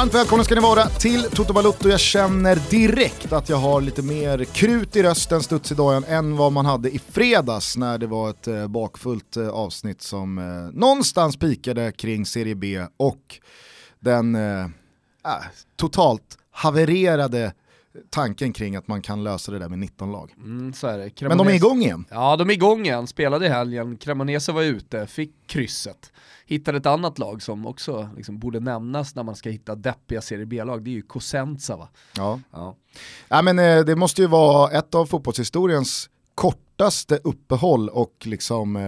Varmt välkomna ska ni vara till Toto Balutto. Jag känner direkt att jag har lite mer krut i rösten, studs i dagen, än vad man hade i fredags när det var ett eh, bakfullt eh, avsnitt som eh, någonstans pikade kring Serie B och den eh, äh, totalt havererade tanken kring att man kan lösa det där med 19 lag. Mm, det. Men de är igång igen. Ja, de är igång igen. Spelade i helgen, Cremonese var ute, fick krysset. Hittade ett annat lag som också liksom borde nämnas när man ska hitta deppiga Serie B-lag, det är ju Cosenza va? Ja. ja. ja men, eh, det måste ju vara ett av fotbollshistoriens kortaste uppehåll och liksom eh,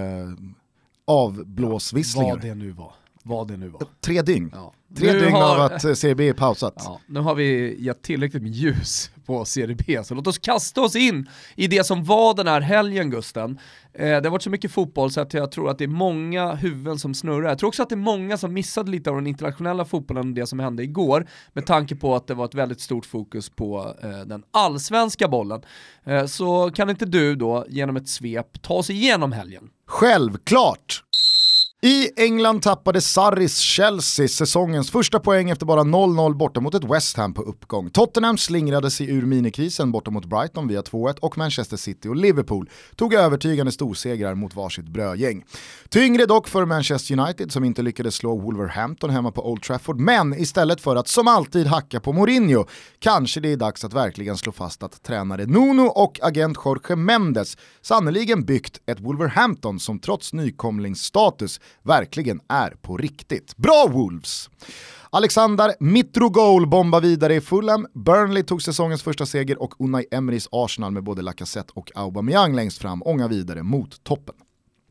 avblåsvisslingar. Ja, vad det nu var. Vad det nu var. Tre dygn. Ja. Tre dygn har... av att eh, Serie B är pausat. Ja, nu har vi gett tillräckligt med ljus på Serie B, så låt oss kasta oss in i det som var den här helgen Gusten. Eh, det har varit så mycket fotboll så att jag tror att det är många huvuden som snurrar. Jag tror också att det är många som missade lite av den internationella fotbollen och det som hände igår, med tanke på att det var ett väldigt stort fokus på eh, den allsvenska bollen. Eh, så kan inte du då genom ett svep ta oss igenom helgen? Självklart! I England tappade Sarris Chelsea säsongens första poäng efter bara 0-0 borta mot ett West Ham på uppgång. Tottenham slingrade sig ur minikrisen borta mot Brighton via 2-1 och Manchester City och Liverpool tog övertygande storsegrar mot varsitt brödgäng. Tyngre dock för Manchester United som inte lyckades slå Wolverhampton hemma på Old Trafford, men istället för att som alltid hacka på Mourinho kanske det är dags att verkligen slå fast att tränare Nuno och agent Jorge Mendes sannoliken byggt ett Wolverhampton som trots nykomlingsstatus verkligen är på riktigt. Bra Wolves! Alexander Mitrogol bombar vidare i Fulham, Burnley tog säsongens första seger och Unai Emerys Arsenal med både Lacazette och Aubameyang längst fram ångar vidare mot toppen.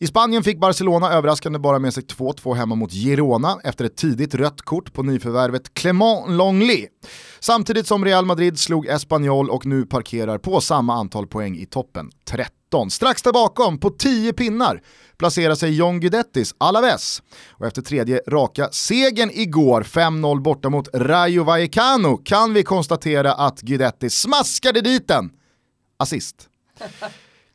I Spanien fick Barcelona överraskande bara med sig 2-2 hemma mot Girona efter ett tidigt rött kort på nyförvärvet Clément Longley. Samtidigt som Real Madrid slog Espanyol och nu parkerar på samma antal poäng i toppen, 30. 13. Strax där bakom, på 10 pinnar, placerar sig John Guidettis Alaves. Och efter tredje raka segern igår, 5-0 borta mot Rayo Vallecano, kan vi konstatera att Guidetti smaskade dit den. Assist.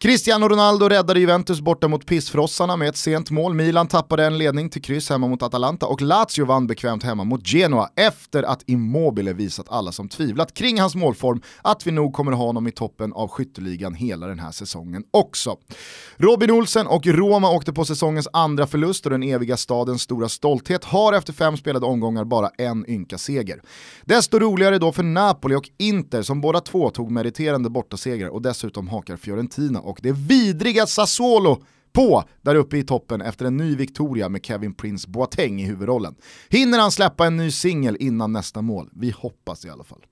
Cristiano Ronaldo räddade Juventus borta mot pissfrossarna med ett sent mål. Milan tappade en ledning till kryss hemma mot Atalanta och Lazio vann bekvämt hemma mot Genoa efter att Immobile visat alla som tvivlat kring hans målform att vi nog kommer ha honom i toppen av skytteligan hela den här säsongen också. Robin Olsen och Roma åkte på säsongens andra förlust och den eviga stadens stora stolthet har efter fem spelade omgångar bara en ynka seger. Desto roligare då för Napoli och Inter som båda två tog meriterande bortasegrar och dessutom hakar Fiorentina och det vidriga Sassuolo på där uppe i toppen efter en ny Victoria med Kevin Prince Boateng i huvudrollen. Hinner han släppa en ny singel innan nästa mål? Vi hoppas i alla fall.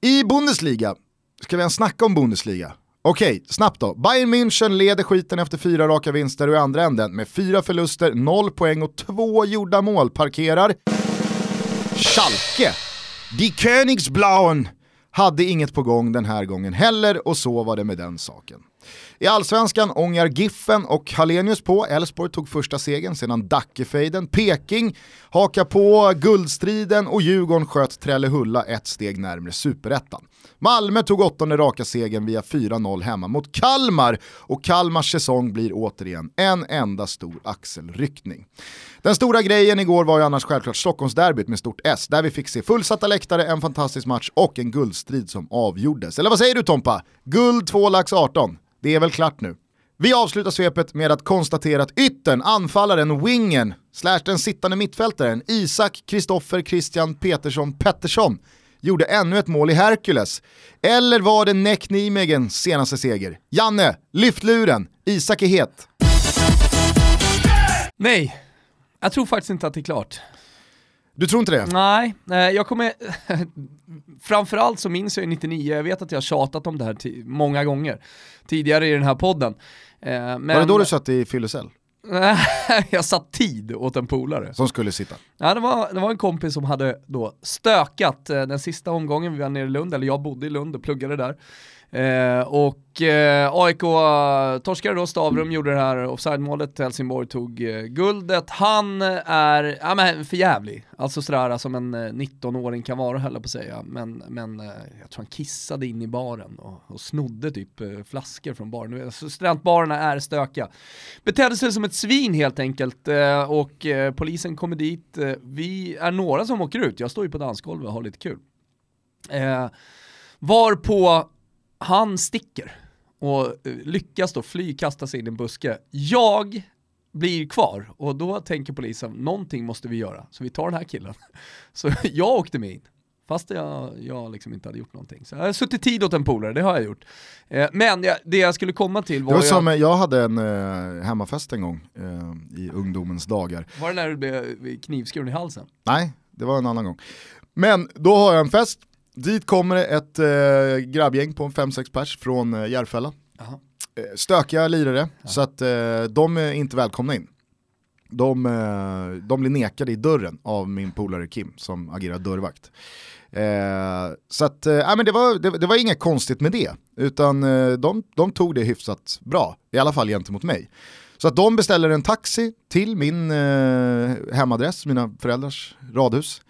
I Bundesliga, ska vi ens snacka om Bundesliga? Okej, okay, snabbt då. Bayern München leder skiten efter fyra raka vinster och i andra änden med fyra förluster, noll poäng och två gjorda mål parkerar Schalke. Die Königsblauen hade inget på gång den här gången heller och så var det med den saken. I allsvenskan ångar Giffen och Hallenius på, Elfsborg tog första segern sedan Dackefejden, Peking hakar på guldstriden och Djurgården sköt Trellehulla ett steg närmre superettan. Malmö tog åttonde raka segern via 4-0 hemma mot Kalmar och Kalmars säsong blir återigen en enda stor axelryckning. Den stora grejen igår var ju annars självklart Stockholmsderbyt med stort S, där vi fick se fullsatta läktare, en fantastisk match och en guldstrid som avgjordes. Eller vad säger du Tompa? Guld 2 lax 18. Det är väl klart nu. Vi avslutar svepet med att konstatera att yttern, anfallaren, wingen, slash den sittande mittfältaren Isak Kristoffer Christian Petersson Pettersson gjorde ännu ett mål i Hercules. Eller var det Neck Nimegens senaste seger? Janne, lyft luren, Isak är het. Nej, jag tror faktiskt inte att det är klart. Du tror inte det? Nej, jag kommer... Framförallt så minns jag 99, jag vet att jag har tjatat om det här många gånger tidigare i den här podden. Men... Var det då du satt i fyllecell? jag satt tid åt en polare. Som skulle sitta? Ja, det var, det var en kompis som hade då stökat eh, den sista omgången, vi var nere i Lund, eller jag bodde i Lund och pluggade där. Eh, och eh, AIK torskade då, Stavrum gjorde det här offside-målet, Helsingborg tog eh, guldet. Han är, ja men förjävlig. alltså sådär eh, som en eh, 19-åring kan vara höll jag på att säga. Men, men eh, jag tror han kissade in i baren och, och snodde typ flaskor från baren. Så studentbarerna är stökiga. Betedde sig som ett svin helt enkelt och polisen kommer dit. Vi är några som åker ut, jag står ju på dansgolvet och har lite kul. Eh, varpå han sticker och eh, lyckas då fly, kasta sig in i en buske. Jag blir kvar och då tänker polisen, någonting måste vi göra, så vi tar den här killen. Så jag åkte med in. Fast jag, jag liksom inte hade gjort någonting. Så jag har suttit tid åt en polare, det har jag gjort. Eh, men jag, det jag skulle komma till var... Det var jag, som, jag hade en eh, hemmafest en gång eh, i ungdomens dagar. Var det när du blev knivskuren i halsen? Nej, det var en annan gång. Men då har jag en fest, dit kommer det ett eh, grabbgäng på 5-6 pers från eh, Järfälla. Jaha. Eh, stökiga lirare, så att eh, de är inte välkomna in. De, eh, de blir nekade i dörren av min polare Kim som agerar dörrvakt. Eh, så att, eh, ja, men det, var, det, det var inget konstigt med det, utan eh, de, de tog det hyfsat bra, i alla fall gentemot mig. Så att de beställer en taxi till min eh, hemadress, mina föräldrars radhus,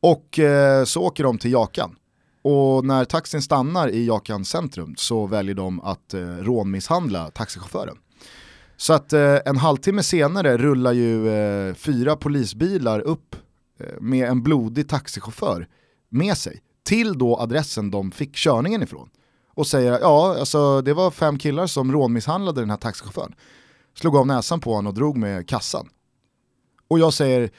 och eh, så åker de till Jakan. Och när taxin stannar i Jakans centrum så väljer de att eh, rånmisshandla taxichauffören. Så att eh, en halvtimme senare rullar ju eh, fyra polisbilar upp eh, med en blodig taxichaufför med sig till då adressen de fick körningen ifrån. Och säger ja, alltså det var fem killar som rånmisshandlade den här taxichauffören. Slog av näsan på honom och drog med kassan. Och jag säger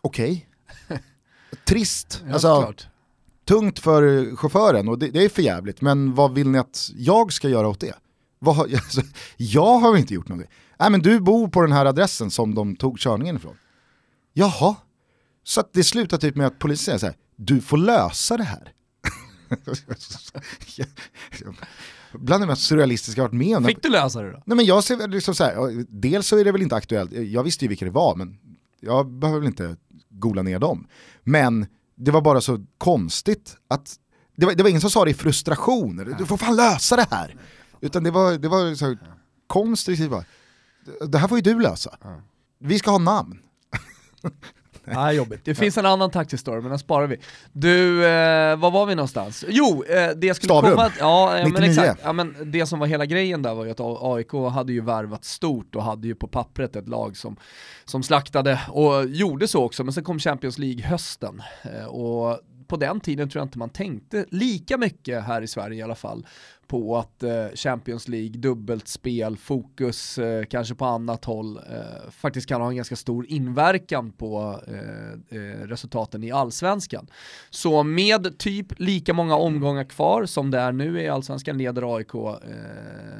okej. Trist. Ja, alltså. Tungt för chauffören och det, det är för jävligt. men vad vill ni att jag ska göra åt det? Vad, alltså, jag har inte gjort någonting. Nej men du bor på den här adressen som de tog körningen ifrån. Jaha, så det slutar typ med att polisen säger så här, du får lösa det här. Bland det mest surrealistiska jag varit med om. Fick du lösa det då? Nej men jag ser liksom så här, dels så är det väl inte aktuellt, jag visste ju vilka det var men jag behöver väl inte gola ner dem. Men det var bara så konstigt att, det var, det var ingen som sa det i frustration, du får fan lösa det här. Utan det var, det var så här, konstruktivt bara, det här får ju du lösa. Vi ska ha namn. Nej, jobbigt. Det finns en annan taxistory, men den sparar vi. Du, eh, var var vi någonstans? Jo, eh, det jag skulle Stavrum. komma... Ja, ja, men 99. exakt. Ja, men det som var hela grejen där var ju att AIK hade ju värvat stort och hade ju på pappret ett lag som, som slaktade och gjorde så också, men sen kom Champions League hösten. Eh, och på den tiden tror jag inte man tänkte lika mycket här i Sverige i alla fall på att eh, Champions League, dubbelt spel, fokus eh, kanske på annat håll eh, faktiskt kan ha en ganska stor inverkan på resultaten i allsvenskan. Så med typ lika många omgångar kvar som det är nu i allsvenskan leder AIK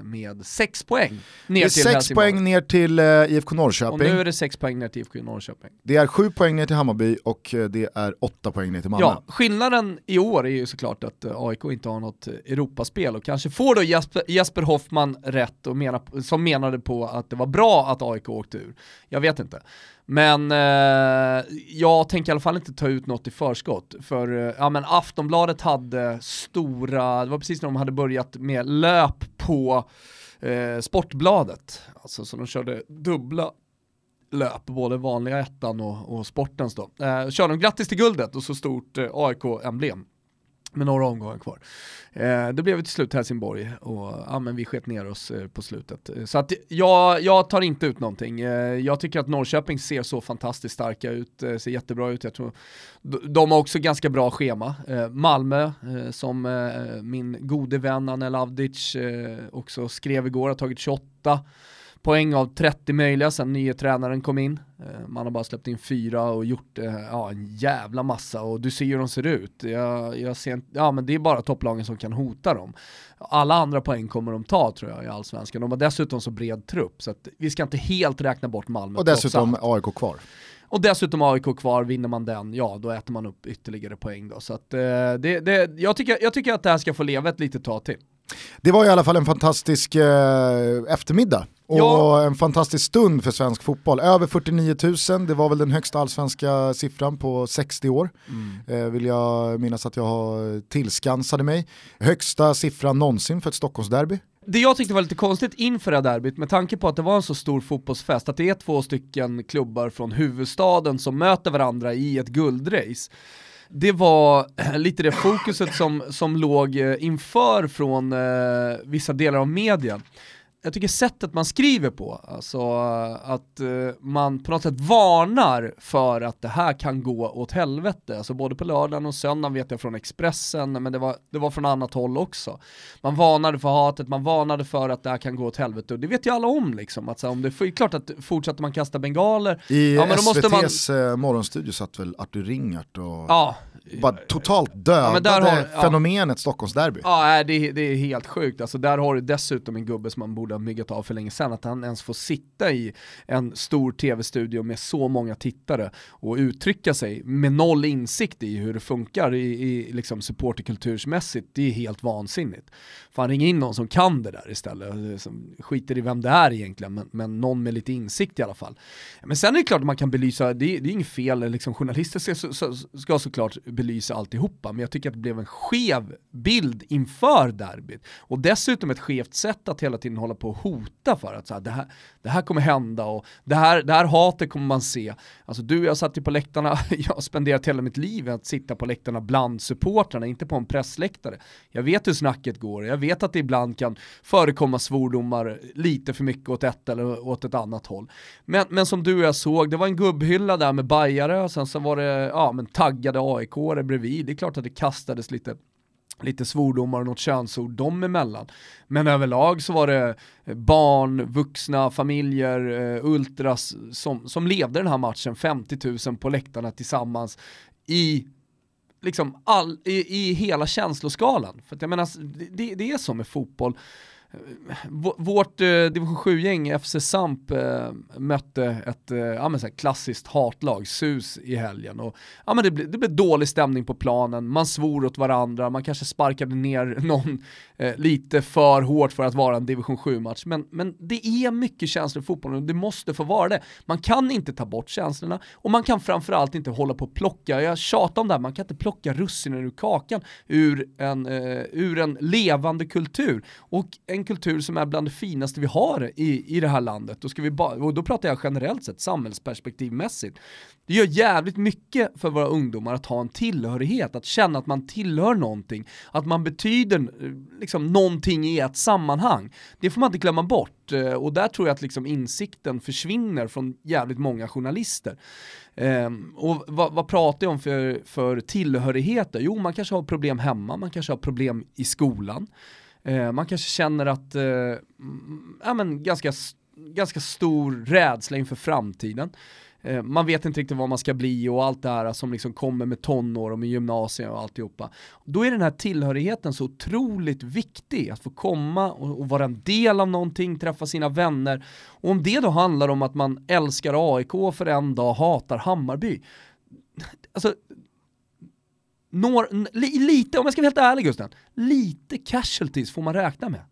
med sex poäng ner till sex Helsingborg. poäng ner till IFK Och Norrköping, nu är det sex poäng ner till IFK Norrköping. det är sju poäng ner till Hammarby och det är åtta poäng ner till Malmö. Ja, skillnaden i år är ju såklart att AIK inte har något Europaspel och kanske Kanske får då Jesper, Jesper Hoffman rätt och mena, som menade på att det var bra att AIK åkte ur. Jag vet inte. Men eh, jag tänker i alla fall inte ta ut något i förskott. För eh, ja, men Aftonbladet hade stora, det var precis när de hade börjat med löp på eh, Sportbladet. Alltså så de körde dubbla löp, både vanliga ettan och, och sportens då. Eh, körde de grattis till guldet och så stort eh, AIK-emblem med några omgångar kvar. Eh, det blev till slut Helsingborg och ja, men vi sket ner oss eh, på slutet. Eh, så att jag, jag tar inte ut någonting. Eh, jag tycker att Norrköping ser så fantastiskt starka ut, eh, ser jättebra ut. Jag tror, de, de har också ganska bra schema. Eh, Malmö, eh, som eh, min gode vän Anel Avdic eh, också skrev igår, har tagit 28 poäng av 30 möjliga sen nye tränaren kom in. Eh, Man har bara släppt in fyra och gjort eh, ja, en jävla massa och du ser hur de ser ut. Jag, jag ser, ja, men det är bara topplagen som kan hota dem. Alla andra poäng kommer de ta tror jag i allsvenskan. De har dessutom så bred trupp så att vi ska inte helt räkna bort Malmö. Och dessutom. AIK kvar. Och dessutom AIK kvar, vinner man den, ja då äter man upp ytterligare poäng då. Så att, eh, det, det, jag, tycker, jag tycker att det här ska få leva ett litet tag till. Det var i alla fall en fantastisk eh, eftermiddag och Ja. en fantastisk stund för svensk fotboll. Över 49 000, det var väl den högsta allsvenska siffran på 60 år. Eh, vill jag minnas att jag har tillskansade mig. Högsta siffran någonsin för ett Stockholmsderby. Det jag tyckte var lite konstigt inför det här derbyt, med tanke på att det var en så stor fotbollsfest, att det är två stycken klubbar från huvudstaden som möter varandra i ett guldrace. Det var lite det fokuset som, som låg eh, inför från eh, vissa delar av media. Jag tycker sättet man skriver på, alltså att uh, man på något sätt varnar för att det här kan gå åt helvete. Alltså både på lördagen och söndagen vet jag från Expressen, men det var, det var från annat håll också. Man varnade för hatet, man varnade för att det här kan gå åt helvete och det vet ju alla om liksom. Att, så, om det är klart att fortsätter man kasta bengaler, I ja, SVTs man... Eh, morgonstudio satt väl Artur Ringart och ja, bara totalt dödade ja, har, fenomenet ja. Stockholmsderby. Ja, det, det är helt sjukt. Alltså, där har du dessutom en gubbe som man borde ha myggat av för länge sedan, att han ens får sitta i en stor tv-studio med så många tittare och uttrycka sig med noll insikt i hur det funkar i, i liksom supporterkultursmässigt, det är helt vansinnigt. Fan ring in någon som kan det där istället, som skiter i vem det är egentligen, men, men någon med lite insikt i alla fall. Men sen är det klart att man kan belysa, det, det är inget fel, liksom, journalister ska, så, ska såklart belysa alltihopa, men jag tycker att det blev en skev bild inför derbyt. Och dessutom ett skevt sätt att hela tiden hålla på att hota för att så här, det, här, det här kommer hända och det här, det här hatet kommer man se. Alltså du och jag satt ju på läktarna, jag har spenderat hela mitt liv att sitta på läktarna bland supportrarna, inte på en pressläktare. Jag vet hur snacket går, jag vet att det ibland kan förekomma svordomar lite för mycket åt ett eller åt ett annat håll. Men, men som du och jag såg, det var en gubbhylla där med bajare och sen så var det ja, men taggade aik bredvid. Det är klart att det kastades lite lite svordomar och något könsord dem emellan. Men överlag så var det eh, barn, vuxna, familjer, eh, ultras som, som levde den här matchen, 50 000 på läktarna tillsammans i liksom all, i, i hela känsloskalan. För att jag menar, det, det är så med fotboll vårt eh, division 7-gäng, FC Samp, eh, mötte ett eh, ja, men så här, klassiskt hatlag, SUS, i helgen. Och, ja, men det, blev, det blev dålig stämning på planen, man svor åt varandra, man kanske sparkade ner någon eh, lite för hårt för att vara en division 7-match. Men, men det är mycket känslor i fotbollen och det måste få vara det. Man kan inte ta bort känslorna och man kan framförallt inte hålla på och plocka, jag tjatar om det här, man kan inte plocka russinen ur kakan ur en, eh, ur en levande kultur. Och en en kultur som är bland det finaste vi har i, i det här landet. Då ska vi och då pratar jag generellt sett, samhällsperspektivmässigt. Det gör jävligt mycket för våra ungdomar att ha en tillhörighet, att känna att man tillhör någonting, att man betyder liksom någonting i ett sammanhang. Det får man inte glömma bort eh, och där tror jag att liksom insikten försvinner från jävligt många journalister. Um, och vad, vad, pratar jag om för, för tillhörigheter? Jo, man kanske har problem hemma, man kanske har problem i skolan. Eh, man kanske känner att, eh, mm, ja men ganska, ganska stor rädsla inför framtiden. Eh, man vet inte riktigt vad man ska bli och allt det här som liksom kommer med tonår och med gymnasiet och alltihopa. Då är den här tillhörigheten så otroligt viktig, att få komma och, och vara en del av någonting, träffa sina vänner. Och om det då handlar om att man älskar AIK för en dag, hatar Hammarby. Alltså, når, lite, om jag ska vara helt ärlig Gusten, lite casualties får man räkna med.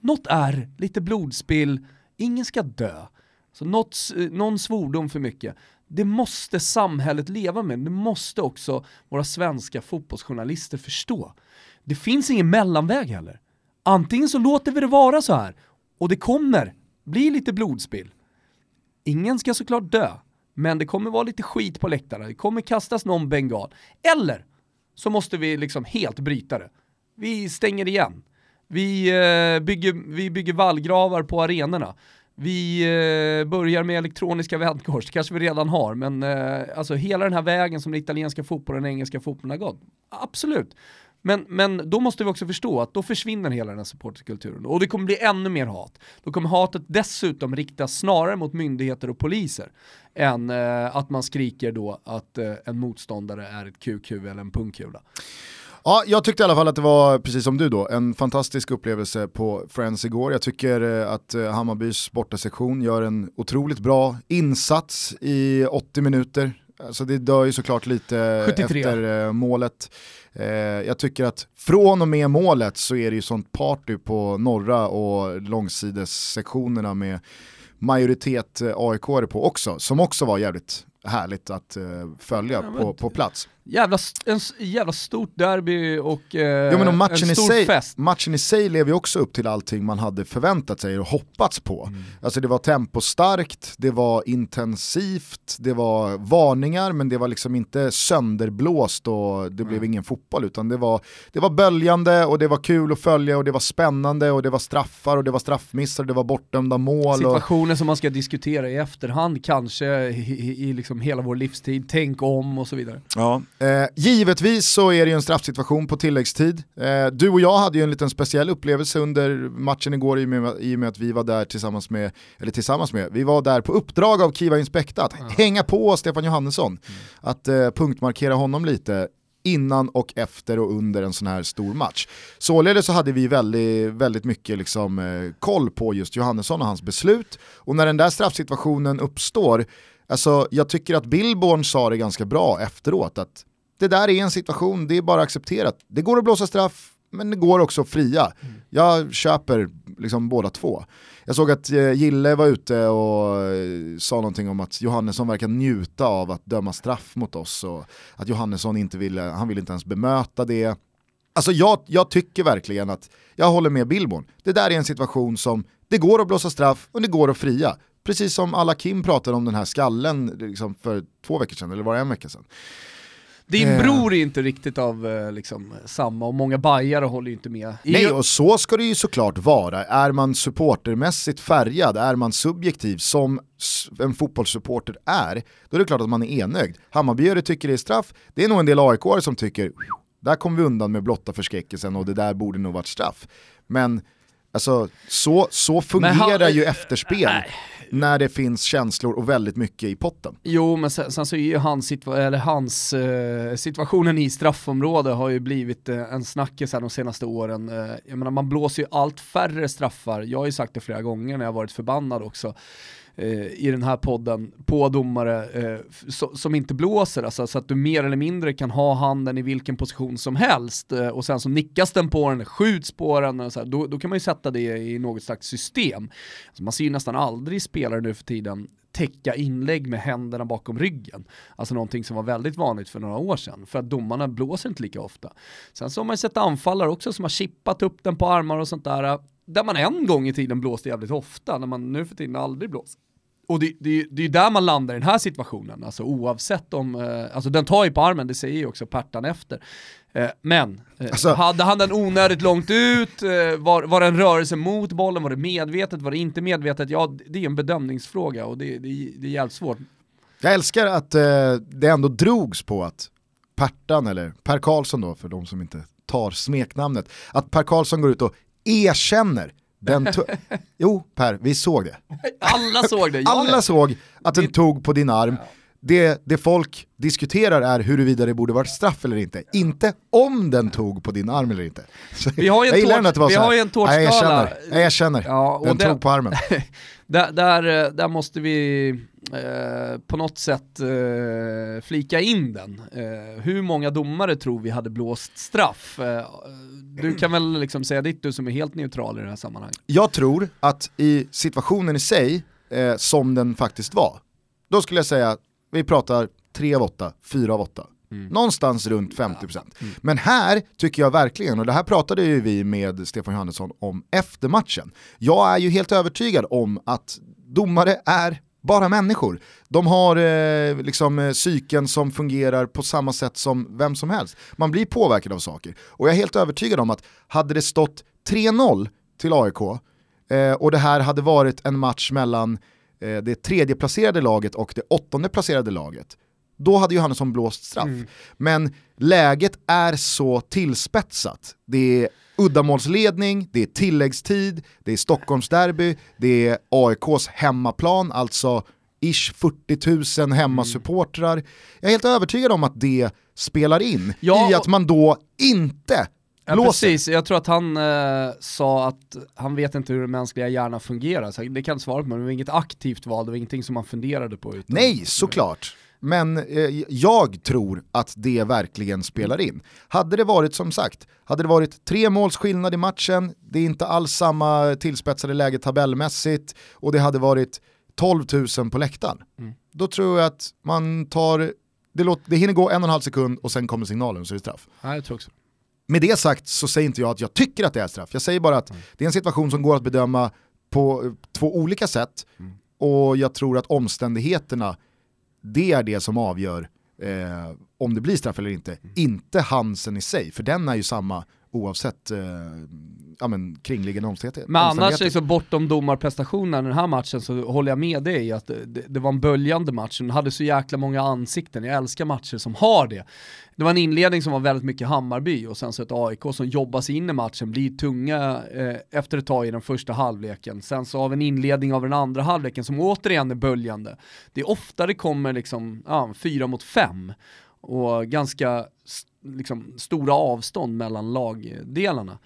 Något är lite blodspill, ingen ska dö. Så något, eh, någon svordom för mycket. Det måste samhället leva med, det måste också våra svenska fotbollsjournalister förstå. Det finns ingen mellanväg heller. Antingen så låter vi det vara så här, och det kommer bli lite blodspill. Ingen ska såklart dö, men det kommer vara lite skit på läktarna, det kommer kastas någon bengal. Eller så måste vi liksom helt bryta det. Vi stänger igen. Vi, eh, bygger, vi bygger vallgravar på arenorna. Vi eh, börjar med elektroniska vändkors, det kanske vi redan har, men eh, alltså hela den här vägen som den italienska fotbollen och den engelska fotbollen har gått. Absolut. Men, men då måste vi också förstå att då försvinner hela den här supporterkulturen och det kommer bli ännu mer hat. Då kommer hatet dessutom riktas snarare mot myndigheter och poliser än eh, att man skriker då att eh, en motståndare är ett QQ eller en pungkula. Ja, jag tyckte i alla fall att det var, precis som du då, en fantastisk upplevelse på Friends igår. Jag tycker eh, att eh, Hammarbys bortasektion gör en otroligt bra insats i 80 minuter. Alltså det dör ju såklart lite 73. efter eh, målet. Jag tycker att från och med målet så är det ju sånt party på norra och långsidessektionerna med majoritet AIK på också, som också var jävligt härligt att följa ja, på, på plats. Jävla, en, jävla stort derby och, uh, ja, men och matchen en stor i sig, fest. Matchen i sig lever ju också upp till allting man hade förväntat sig och hoppats på. Mm. Alltså det var tempostarkt, det var intensivt, det var varningar men det var liksom inte sönderblåst och det mm. blev ingen fotboll utan det var, det var böljande och det var kul att följa och det var spännande och det var straffar och det var straffmissar och det var bortdömda mål. Situationer och... som man ska diskutera i efterhand kanske i, i liksom hela vår livstid, tänk om och så vidare. Ja. Eh, givetvis så är det ju en straffsituation på tilläggstid. Eh, du och jag hade ju en liten speciell upplevelse under matchen igår i och med, i och med att vi var där tillsammans med, eller tillsammans med, vi var där på uppdrag av Kiva Inspekta att ja. hänga på Stefan Johannesson, mm. att eh, punktmarkera honom lite innan och efter och under en sån här stor match. Således så hade vi väldigt, väldigt mycket liksom, eh, koll på just Johannesson och hans beslut. Och när den där straffsituationen uppstår, alltså, jag tycker att Billborn sa det ganska bra efteråt, att det där är en situation, det är bara accepterat. Det går att blåsa straff, men det går också att fria. Mm. Jag köper liksom båda två. Jag såg att eh, Gille var ute och eh, sa någonting om att Johannesson verkar njuta av att döma straff mot oss och att Johannesson inte ville, han ville inte ens bemöta det. Alltså jag, jag tycker verkligen att, jag håller med Billborn, det där är en situation som det går att blåsa straff och det går att fria. Precis som alla Kim pratade om den här skallen liksom för två veckor sedan, eller var det en vecka sedan. Din eh. bror är inte riktigt av eh, liksom, samma och många bajare håller ju inte med. Nej och så ska det ju såklart vara. Är man supportermässigt färgad, är man subjektiv som en fotbollssupporter är, då är det klart att man är enögd. Hammarbyare tycker det är straff, det är nog en del aik som tycker där kom vi undan med blotta förskräckelsen och det där borde nog varit straff. Men alltså, så, så fungerar han, ju efterspel. Nej när det finns känslor och väldigt mycket i potten. Jo, men sen, sen så är ju hans, situa eller hans eh, situationen i straffområdet har ju blivit eh, en snackis här de senaste åren. Eh, jag menar, man blåser ju allt färre straffar. Jag har ju sagt det flera gånger när jag varit förbannad också Eh, i den här podden på domare eh, so som inte blåser, alltså, så att du mer eller mindre kan ha handen i vilken position som helst eh, och sen så nickas den på den, skjuts på den, och så här, då, då, kan man ju sätta det i något slags system. Alltså, man ser ju nästan aldrig spelare nu för tiden täcka inlägg med händerna bakom ryggen. Alltså någonting som var väldigt vanligt för några år sedan, för att domarna blåser inte lika ofta. Sen så har man ju sett anfallare också som har chippat upp den på armar och sånt där, där man en gång i tiden blåste jävligt ofta, när man nu för tiden aldrig blåser. Och det, det, det är där man landar i den här situationen, alltså oavsett om, eh, alltså den tar ju på armen, det säger ju också Pertan efter. Eh, men, eh, alltså, hade han den onödigt långt ut, eh, var, var det en rörelse mot bollen, var det medvetet, var det inte medvetet? Ja, det är en bedömningsfråga och det, det, det är jävligt svårt. Jag älskar att eh, det ändå drogs på att Pertan, eller Per Karlsson då, för de som inte tar smeknamnet, att Per Karlsson går ut och erkänner den jo Per, vi såg det. Alla såg det. Alla såg att den tog på din arm. Det, det folk diskuterar är huruvida det borde varit straff eller inte. Inte om den tog på din arm eller inte. Så vi har ju en, vi har ju en tårtskala. Jag erkänner, jag erkänner. Ja, den det, tog på armen. där, där, där måste vi eh, på något sätt eh, flika in den. Eh, hur många domare tror vi hade blåst straff? Eh, du kan väl liksom säga ditt, du som är helt neutral i det här sammanhanget. Jag tror att i situationen i sig, eh, som den faktiskt var, då skulle jag säga, vi pratar 3 av 8, 4 av 8. Mm. Någonstans runt 50%. Mm. Men här tycker jag verkligen, och det här pratade ju vi med Stefan Johannesson om efter matchen. Jag är ju helt övertygad om att domare är bara människor. De har eh, liksom eh, psyken som fungerar på samma sätt som vem som helst. Man blir påverkad av saker. Och jag är helt övertygad om att hade det stått 3-0 till AIK eh, och det här hade varit en match mellan eh, det tredje placerade laget och det åttonde placerade laget, då hade Johannesson blåst straff. Mm. Men läget är så tillspetsat. Det är uddamålsledning, det är tilläggstid, det är Stockholmsderby, det är AIKs hemmaplan, alltså ish 40 000 hemmasupportrar. Mm. Jag är helt övertygad om att det spelar in ja, i att man då inte Ja, blåser. precis, jag tror att han eh, sa att han vet inte hur den mänskliga hjärnan fungerar, så det kan jag inte svara på, men det var inget aktivt val, det var ingenting som man funderade på. Utan, Nej, såklart. Men eh, jag tror att det verkligen spelar in. Hade det varit som sagt, hade det varit tre måls skillnad i matchen, det är inte alls samma tillspetsade läge tabellmässigt och det hade varit 12 000 på läktaren. Mm. Då tror jag att man tar, det, låter, det hinner gå en och en halv sekund och sen kommer signalen så är det straff. Ja, jag tror också. Med det sagt så säger inte jag att jag tycker att det är straff. Jag säger bara att mm. det är en situation som går att bedöma på två olika sätt mm. och jag tror att omständigheterna, det är det som avgör eh, om det blir straff eller inte. Mm. Inte Hansen i sig, för den är ju samma oavsett eh, ja, men, kringliggande omständigheter. Men annars så bortom domarprestationen i den här matchen så håller jag med dig i att det, det, var en böljande match, den hade så jäkla många ansikten, jag älskar matcher som har det. Det var en inledning som var väldigt mycket Hammarby och sen så ett AIK som jobbar sig in i matchen, blir tunga eh, efter ett tag i den första halvleken. Sen så har vi en inledning av den andra halvleken som återigen är böljande. Det är ofta det kommer liksom, ja, fyra mot fem och ganska liksom, stora avstånd mellan lagdelarna.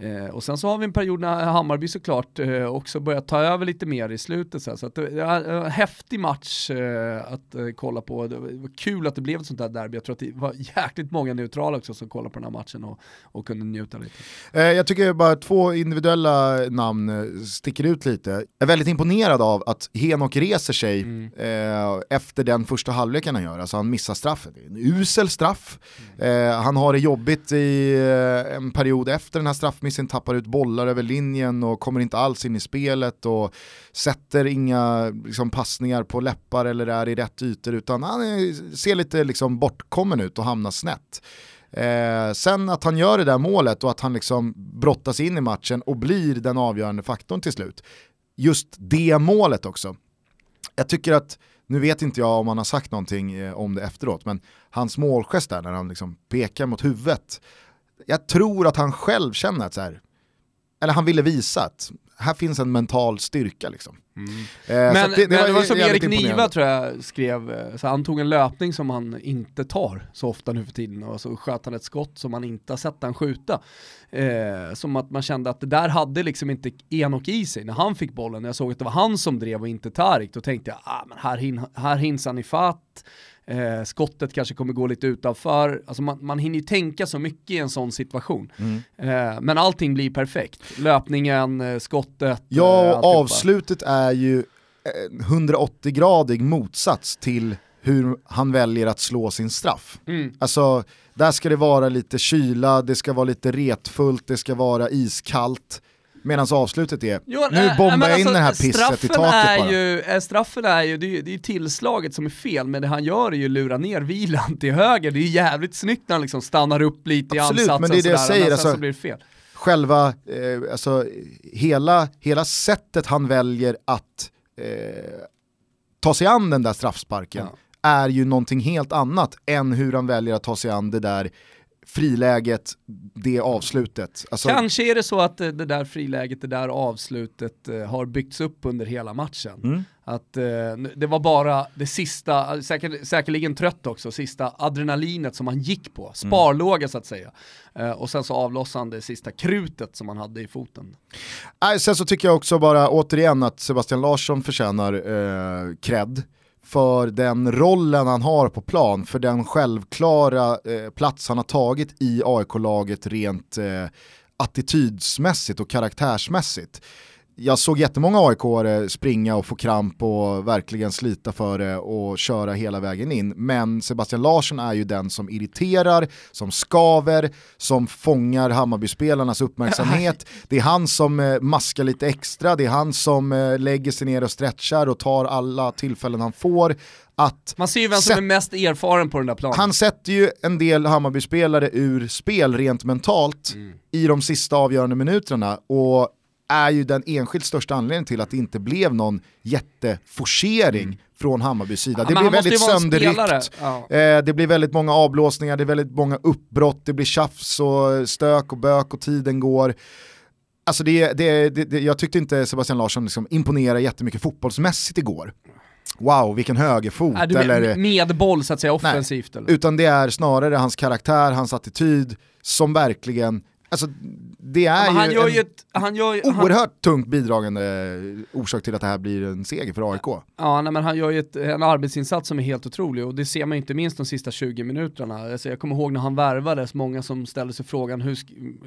Eh, och sen så har vi en period när Hammarby såklart eh, också börjar ta över lite mer i slutet. Så, så att det är en häftig match eh, att eh, kolla på. Det var kul att det blev ett sånt där derby. Jag tror att det var jäkligt många neutrala också som kollade på den här matchen och, och kunde njuta lite. Eh, jag tycker bara två individuella namn eh, sticker ut lite. Jag är väldigt imponerad av att Henok reser sig mm. efter den första halvleken han gör. Alltså han missar straffet. En usel straff. Mm. han har det jobbigt i en period efter den här straffmissen Smith tappar ut bollar över linjen och kommer inte alls in i spelet och sätter inga liksom, passningar på läppar eller är i rätt ytor utan han är, ser lite liksom, bortkommen ut och hamnar snett. Eh, sen att han gör det där målet och att han liksom brottas in i matchen och blir den avgörande faktorn till slut. Just det målet också. Jag tycker att, nu vet inte jag om han har sagt någonting eh, om det efteråt, men hans målgest där när han liksom pekar mot huvudet, jag tror att han själv känner att så här, eller han ville visa att här finns en mental styrka liksom. Mm. Eh, men, det, det, men var, det var som Erik Niva tror jag skrev, eh, så han tog en löpning som han inte tar så ofta nu för tiden och så sköt han ett skott som man inte har sett han skjuta. Eh, som att man kände att det där hade liksom inte Enok i sig när han fick bollen. När jag såg att det var han som drev och inte Tarik, då tänkte jag, ah, men här, hin här hinns han i fatt eh, skottet kanske kommer gå lite utanför. Alltså man, man hinner ju tänka så mycket i en sån situation. Mm. Eh, men allting blir perfekt. Löpningen, eh, skottet. Ja, och eh, avslutet är ju 180-gradig motsats till hur han väljer att slå sin straff. Mm. Alltså, där ska det vara lite kyla, det ska vara lite retfullt, det ska vara iskallt. Medan avslutet är, jo, nu bombar jag alltså, in det här pisset i taket är bara. Ju, eh, straffen är ju, det är, det är tillslaget som är fel, men det han gör är ju lura ner vilan till höger. Det är ju jävligt snyggt när han liksom stannar upp lite Absolut, i ansatsen men det är det jag säger, alltså, så blir det fel. Själva, eh, alltså hela, hela sättet han väljer att eh, ta sig an den där straffsparken ja. är ju någonting helt annat än hur han väljer att ta sig an det där friläget, det avslutet. Alltså... Kanske är det så att det där friläget, det där avslutet eh, har byggts upp under hela matchen. Mm. Att eh, det var bara det sista, säker, säkerligen trött också, sista adrenalinet som han gick på, mm. sparlåga mm. så att säga. Eh, och sen så avlossade han det sista krutet som han hade i foten. Äh, sen så tycker jag också bara återigen att Sebastian Larsson förtjänar eh, cred för den rollen han har på plan, för den självklara eh, plats han har tagit i AIK-laget rent eh, attitydsmässigt och karaktärsmässigt jag såg jättemånga aik springa och få kramp och verkligen slita för det och köra hela vägen in. Men Sebastian Larsson är ju den som irriterar, som skaver, som fångar Hammarbyspelarnas uppmärksamhet. Det är han som eh, maskar lite extra, det är han som eh, lägger sig ner och stretchar och tar alla tillfällen han får. Att Man ser ju vem som är mest erfaren på den där planen. Han sätter ju en del Hammarby-spelare ur spel rent mentalt mm. i de sista avgörande minuterna och är ju den enskilt största anledningen till att det inte blev någon jätteforcering mm. från Hammarbys sida. Ja, det blir väldigt sönderryckt, ja. eh, det blir väldigt många avblåsningar, det är väldigt många uppbrott, det blir tjafs och stök och bök och tiden går. Alltså det, det, det, jag tyckte inte Sebastian Larsson liksom imponerade jättemycket fotbollsmässigt igår. Wow, vilken högerfot. Du eller, med boll så att säga, offensivt? Nej, eller? utan det är snarare hans karaktär, hans attityd som verkligen Alltså, det är Men han ju gör en ju ett, han gör, han, oerhört tungt bidragande orsak till att det här blir en seger för AIK. Ja, nej, men han gör ju ett, en arbetsinsats som är helt otrolig och det ser man inte minst de sista 20 minuterna. Alltså, jag kommer ihåg när han värvades, många som ställde sig frågan hur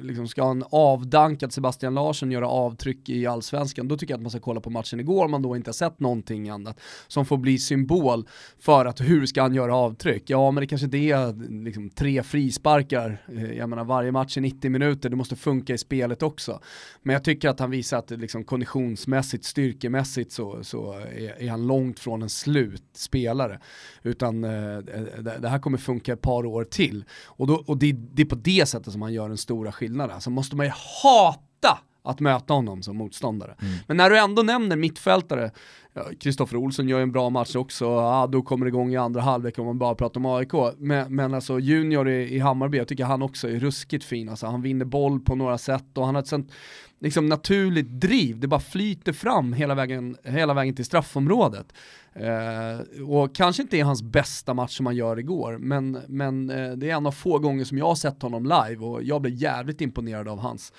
liksom, ska en avdankad Sebastian Larsson göra avtryck i allsvenskan? Då tycker jag att man ska kolla på matchen igår om man då inte har sett någonting annat som får bli symbol för att hur ska han göra avtryck? Ja, men det kanske inte är liksom, tre frisparkar, Eh, jag menar varje match är 90 minuter, det måste funka i spelet också. Men jag tycker att han visar att liksom, konditionsmässigt, styrkemässigt så, så är, är han långt från en slutspelare. Utan eh, det, det här kommer funka ett par år till. Och, då, och det, det är på det sättet som han gör den stora skillnaden. Så måste man ju hata att möta honom som motståndare. Men när du ändå nämner mittfältare, Kristoffer Olsson gör en bra match också, ja, då kommer det igång i andra halvlek om man bara pratar om AIK. Men, men alltså Junior i, i Hammarby, jag tycker han också är ruskigt fin. Alltså, han vinner boll på några sätt och han har ett sånt liksom, naturligt driv, det bara flyter fram hela vägen, hela vägen till straffområdet. Eh, och kanske inte är hans bästa match som han gör igår, men, men eh, det är en av få gånger som jag har sett honom live och jag blev jävligt imponerad av hans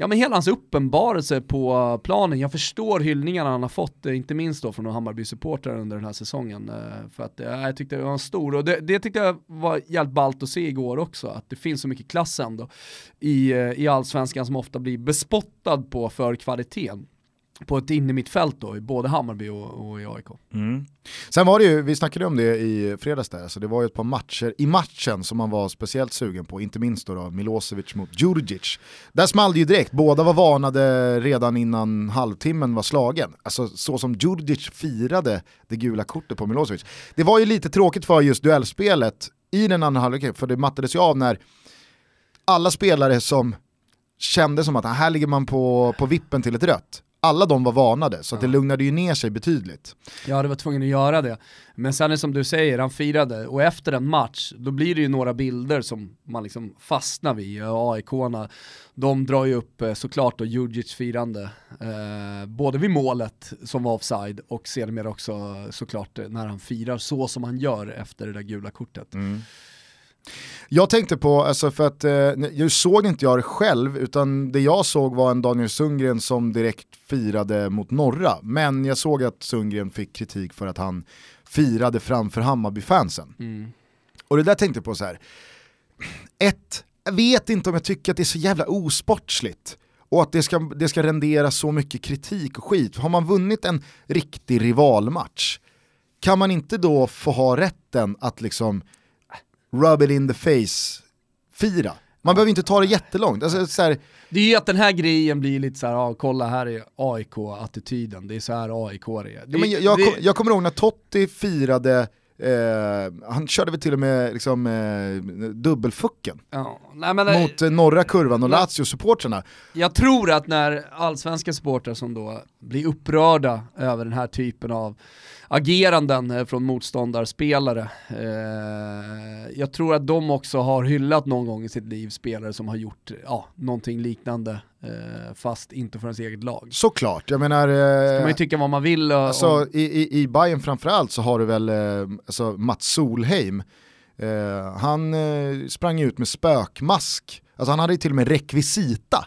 ja men hela hans uppenbarelse på planen, jag förstår hyllningarna han har fått, eh, inte minst då från Hammarby-supportrar under den här säsongen. Eh, för att eh, jag tyckte det var en stor, och det, det tyckte jag var jävligt ballt att se igår också, att det finns så mycket klass ändå i, eh, i allsvenskan som ofta blir bespottad på för kvaliteten på ett innermittfält då, i både Hammarby och, och i AIK. Mm. Sen var det ju, vi snackade om det i fredags där, så det var ju ett par matcher i matchen som man var speciellt sugen på, inte minst då, då Milosevic mot Djurdjic. Där small det ju direkt, båda var varnade redan innan halvtimmen var slagen. Alltså så som Djurdjic firade det gula kortet på Milosevic. Det var ju lite tråkigt för just duellspelet i den andra halvleken, för det mattades ju av när alla spelare som kände som att här ligger man på, på vippen till ett rött, alla de var varnade, så att det lugnade ju ner sig betydligt. Ja, det var tvungen att göra det. Men sen är det som du säger, han firade, och efter en match, då blir det ju några bilder som man liksom fastnar vid. AIK-arna, de drar ju upp eh, såklart då Djurdjic firande, eh, både vid målet som var offside och sedermera också såklart när han firar så som han gör efter det där gula kortet. Mm. Jag tänkte på, alltså för att, eh, jag såg inte jag det själv, utan det jag såg var en Daniel Sundgren som direkt firade mot Norra. Men jag såg att Sundgren fick kritik för att han firade framför Hammarby-fansen. Mm. Och det där tänkte jag på så här. ett, jag vet inte om jag tycker att det är så jävla osportsligt och att det ska, det ska rendera så mycket kritik och skit. Har man vunnit en riktig rivalmatch, kan man inte då få ha rätten att liksom rub it in the face fira? Man behöver inte ta det jättelångt. Alltså, så här, Det är ju att den här grejen blir lite så här, ja, kolla här är AIK-attityden, det är så här AIK är. Det, ja, men jag, jag, det, kom, jag kommer ihåg när Totti firade Eh, han körde väl till och med liksom, eh, dubbelfucken ja, nej, men, mot eh, norra kurvan och. Lazio-supportrarna. Jag tror att när allsvenska supportrar som då blir upprörda över den här typen av ageranden eh, från motståndarspelare, eh, jag tror att de också har hyllat någon gång i sitt liv spelare som har gjort ja, någonting liknande, eh, fast inte för ens eget lag. Såklart, jag menar... Eh, man ju tycka vad man vill. eh, alltså, om, i, i, I Bayern framförallt så har du väl eh, alltså Mats Solheim, han sprang ut med spökmask, alltså han hade ju till och med rekvisita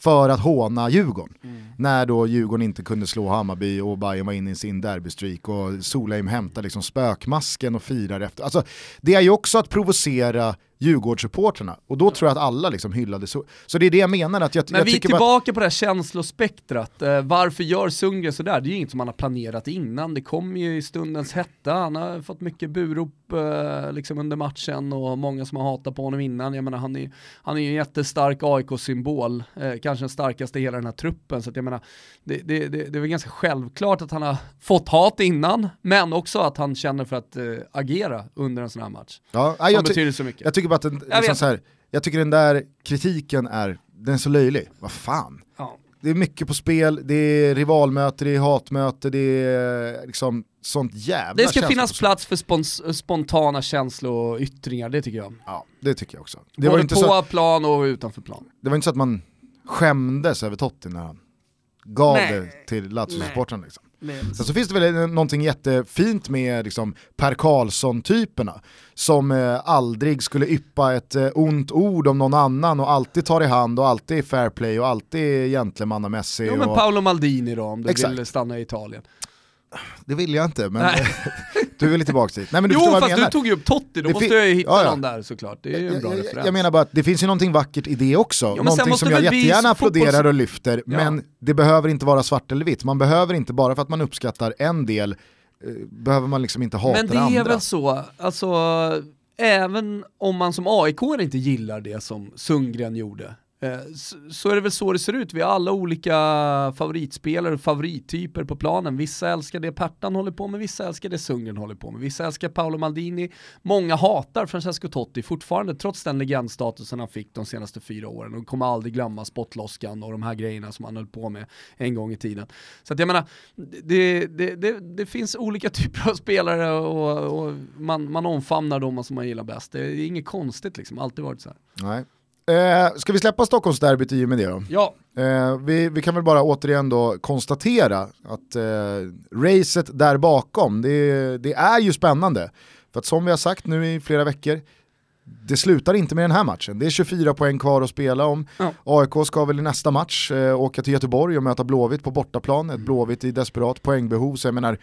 för att håna Djurgården. Mm. När då Djurgården inte kunde slå Hammarby och Bayern var inne i sin derbystreak och Solheim hämtar liksom spökmasken och firar efter. Alltså, det är ju också att provocera Djurgårdssupportrarna och då tror jag att alla liksom hyllade så. Så det är det jag menar att jag, Men jag vi är tillbaka på det här känslospektrat. Eh, varför gör Sundgren sådär? Det är ju inget som han har planerat innan. Det kom ju i stundens hetta. Han har fått mycket burop eh, liksom under matchen och många som har hatat på honom innan. Jag menar, han är, han är ju en jättestark AIK-symbol. Eh, kanske den starkaste i hela den här truppen. Så att jag menar, det, det, det, det är väl ganska självklart att han har fått hat innan, men också att han känner för att eh, agera under en sån här match. Ja, Som jag, ty- betyder så mycket. jag tycker bara att den, Jag liksom vet. så här, jag tycker den där kritiken är, den är så löjlig. Vad fan. Ja. Det är mycket på spel, det är rivalmöte, det är hatmöte, det är liksom sånt jävla Det ska finnas plats för spons- spontana känsloyttringar, det tycker jag. Ja, det tycker jag också. Det var, Både inte på så, plan och utanför plan. det var inte så att man skämdes över Totti när han gav Nej. det till Lazio-supportrarna. Liksom. Sen så finns det väl någonting jättefint med liksom Per Karlsson-typerna som eh, aldrig skulle yppa ett eh, ont ord om någon annan och alltid tar i hand och alltid är fair play och alltid är gentlemannamässig. Jo men och... Paolo Maldini då om du Exakt. vill stanna i Italien. Det vill jag inte, men du vill tillbaka dit. Nej, men du Jo fast du tog ju upp Totti, då Det måste jag ju hitta Ja, ja. någon där såklart. Det är ju en bra jag, referens. jag, menar bara att det finns ju någonting vackert i det också. sen någonting som jag jättegärna applåderar och lyfter, Ja. men det behöver inte vara svart eller vitt. Man behöver inte, bara för att man uppskattar en del, eh, behöver man liksom inte hata Men det andra. är väl så, alltså även om man som aik inte gillar det som Sundgren gjorde, Eh, så- är det väl så det ser ut. Vi har alla olika favoritspelare och favorittyper på planen. Vissa älskar det Pertan håller på med, vissa älskar det Sundgren håller på med. Vissa älskar Paolo Maldini, många hatar Francesco Totti fortfarande trots den legendstatusen han fick de senaste fyra åren och kommer aldrig glömma spottloskan och de här grejerna som han höll på med en gång i tiden. Så att jag menar, det, det, det, det finns olika typer av spelare och, och man, man omfamnar dem som man gillar bäst. Det är inget konstigt liksom, alltid varit så här. Nej. Eh, ska vi släppa Stockholmsderbyt i och med det då? Ja, Eh, vi, vi kan väl bara återigen då konstatera att eh, racet där bakom, det, det är ju spännande. För att som vi har sagt nu i flera veckor, det slutar inte med den här matchen. Det är 24 poäng kvar att spela om. Ja. AIK ska väl i nästa match eh, åka till Göteborg och möta Blåvitt på bortaplan. Mm. Ett Blåvitt i desperat poängbehov. Så jag menar,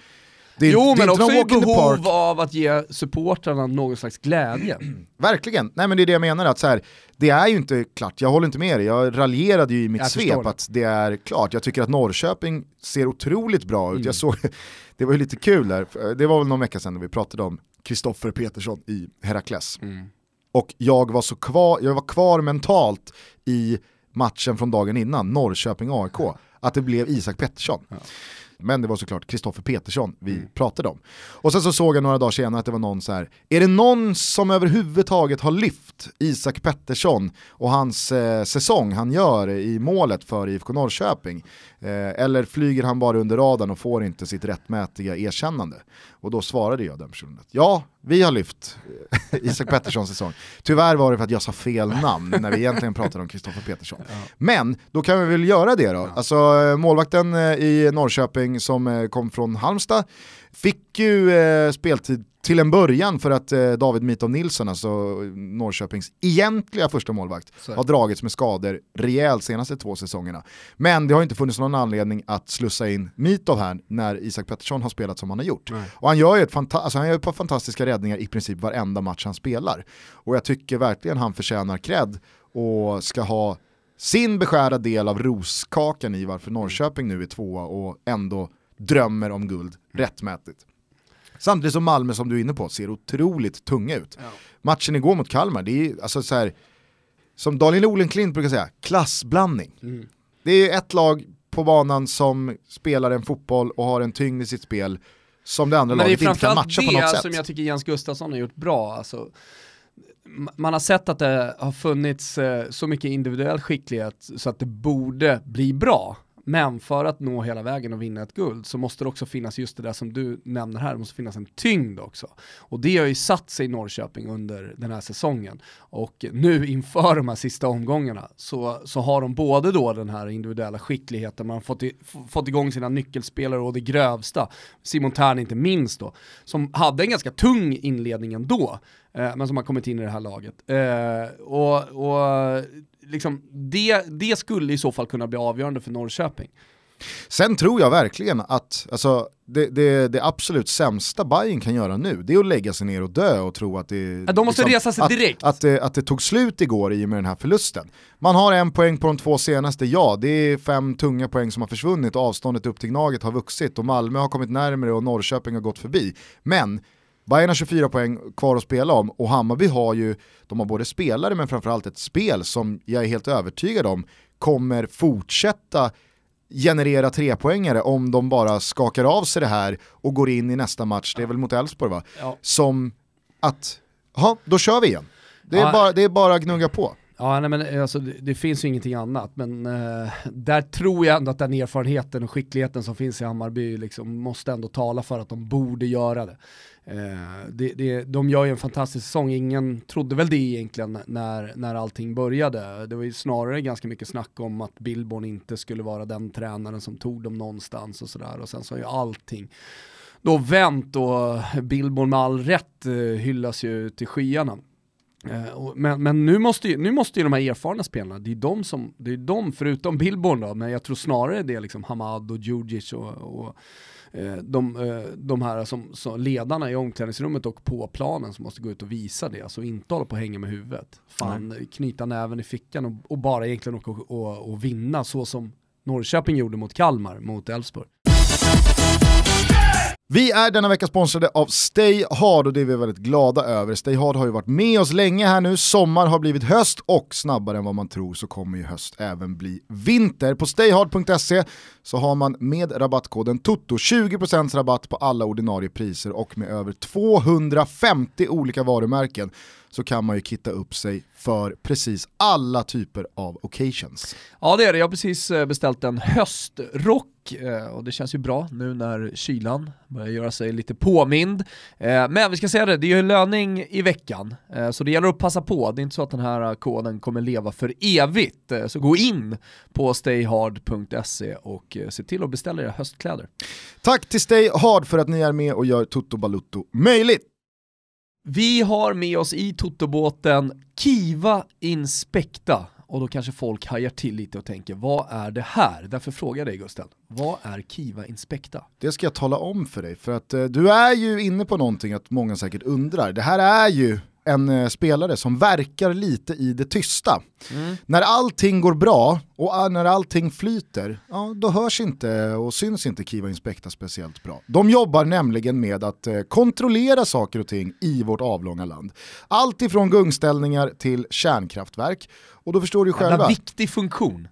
det jo det men också i park. behov av att ge supportrarna någon slags glädje. Verkligen, nej men det är det jag menar att så här, det är ju inte klart, jag håller inte med dig, jag raljerade ju i mitt Jag svep att det är klart, jag tycker att Norrköping ser otroligt bra ut, Mm. jag såg, det var ju lite kul där, det var väl någon vecka sedan när vi pratade om Kristoffer Petersson i Herakles. Mm. Och jag var, så kvar, jag var kvar mentalt i matchen från dagen innan, Norrköping-AIK, att det blev Isak Pettersson. Ja. Men det var såklart Kristoffer Petersson vi Mm. pratade om. Och sen så såg jag några dagar senare att det var någon så här. är det någon som överhuvudtaget har lyft Isak Pettersson och hans eh, säsong han gör i målet för IFK Norrköping? Eh, eller flyger han bara under radarn och får inte sitt rättmätiga erkännande? Och då svarade jag den personen att ja, vi har lyft eh, Isak Petterssons säsong. Tyvärr var det för att jag sa fel namn när vi egentligen pratade om Kristoffer Petersson. Men då kan vi väl göra det då. Alltså eh, målvakten eh, i Norrköping som eh, kom från Halmstad fick ju eh, speltid till en början för att eh, David Mitov Nilsson, alltså Norrköpings egentliga första målvakt, har dragits med skador rejält senaste två säsongerna. Men det har inte funnits någon anledning att slussa in Mitov här när Isak Pettersson har spelat som han har gjort. Nej. Och han gör ju ett, alltså han gör ett par fantastiska räddningar i princip varenda match han spelar. Och jag tycker verkligen han förtjänar cred och ska ha sin beskärda del av roskakan i varför Norrköping nu är tvåa och ändå drömmer om guld rättmätigt. Samtidigt som Malmö som du är inne på ser otroligt tunga ut. Ja. Matchen igår mot Kalmar, det är alltså så här, som Daniel Olenklint brukar säga, klassblandning. Mm. Det är ett lag på banan som spelar en fotboll och har en tyngd i sitt spel som det andra Men det är laget inte kan framförallt matcha på något det sätt. som jag tycker Jens Gustafsson har gjort bra. Alltså, man har sett att det har funnits eh, så mycket individuell skicklighet så att det borde bli bra. Men för att nå hela vägen och vinna ett guld så måste det också finnas just det där som du nämner här, det måste finnas en tyngd också. Och det har ju satt sig i Norrköping under den här säsongen. Och nu inför de här sista omgångarna så, så har de både då den här individuella skickligheten, man har fått, i, fått igång sina nyckelspelare och det grövsta, Simon Thern inte minst då, som hade en ganska tung inledning ändå, eh, men som har kommit in i det här laget. Eh, och, och liksom, det, det skulle i så fall kunna bli avgörande för Norrköping. Sen tror jag verkligen att alltså, det, det, det absolut sämsta Bayern kan göra nu, det är att lägga sig ner och dö och tro att det... Ja, de måste resa sig att, direkt. Att, det, att det tog slut igår i och med den här förlusten. Man har en poäng på de två senaste, ja det är fem tunga poäng som har försvunnit och avståndet upp till Gnaget har vuxit och Malmö har kommit närmare och Norrköping har gått förbi. Men Bayern har 24 poäng kvar att spela om och Hammarby har ju, de har både spelare men framförallt ett spel som jag är helt övertygad om kommer fortsätta generera trepoängare om de bara skakar av sig det här och går in i nästa match, det är väl mot Elfsborg va? Ja. Som att, ja då kör vi igen. Det är, Ja. bara, det är bara att gnugga på. Ja, nej, men alltså, det, det, finns ju ingenting annat, men eh, där tror jag ändå att den erfarenheten och skickligheten som finns i Hammarby liksom, måste ändå tala för att de borde göra det. Eh, det, det. De gör ju en fantastisk säsong, ingen trodde väl det egentligen när, när allting började. Det var ju snarare ganska mycket snack om att Billborn inte skulle vara den tränaren som tog dem någonstans och sådär, och sen så har ju allting då vänt och Billborn med all rätt eh, hyllas ju till skyarna. Eh, men, men nu, måste ju, nu måste ju de här erfarna spelarna, det är de som, det är de förutom Billborn då, men jag tror snarare det är liksom Hamad och Djurdjic och, och de, eh, de här som, som, ledarna i omklädningsrummet och på planen som måste gå ut och visa det, alltså inte hålla på och hänga med huvudet. Fan, Nej. knyta näven i fickan och, och bara egentligen åka och, och, och vinna så som Norrköping gjorde mot Kalmar, mot Elfsborg. Vi är denna vecka sponsrade av Stay Hard och det är vi väldigt glada över. Stay Hard har ju varit med oss länge här nu, sommar har blivit höst och snabbare än vad man tror så kommer ju höst även bli vinter. På stayhard.se så har man med rabattkoden TOTO 20% rabatt på alla ordinarie priser och med över 250 olika varumärken så kan man ju kitta upp sig för precis alla typer av occasions. Ja det är det, jag har precis eh, beställt en höstrock eh, och det känns ju bra nu när kylan börjar göra sig lite påmind. Eh, men vi ska säga det, det är ju löning i veckan så det gäller att passa på. Det är inte så att den här koden kommer leva för evigt. Så gå in på stayhard.se och se till att beställa era höstkläder. Tack till Stay Hard för att ni är med och gör Toto Balutto möjligt. Vi har med oss i Totobåten Kiva Inspekta och då kanske folk hajar till lite och tänker vad är det här? Därför frågar jag dig Gusten, vad är Kiva Inspekta? Det ska jag tala om för dig, för att eh, du är ju inne på någonting att många säkert undrar. Det här är ju en eh, spelare som verkar lite i det tysta. Mm. När allting går bra och när allting flyter, ja, då hörs inte och syns inte Kiva Inspekta speciellt bra. De jobbar nämligen med att eh, kontrollera saker och ting i vårt avlånga land. Allt ifrån gungställningar till kärnkraftverk. Och då förstår du själva. En viktig funktion.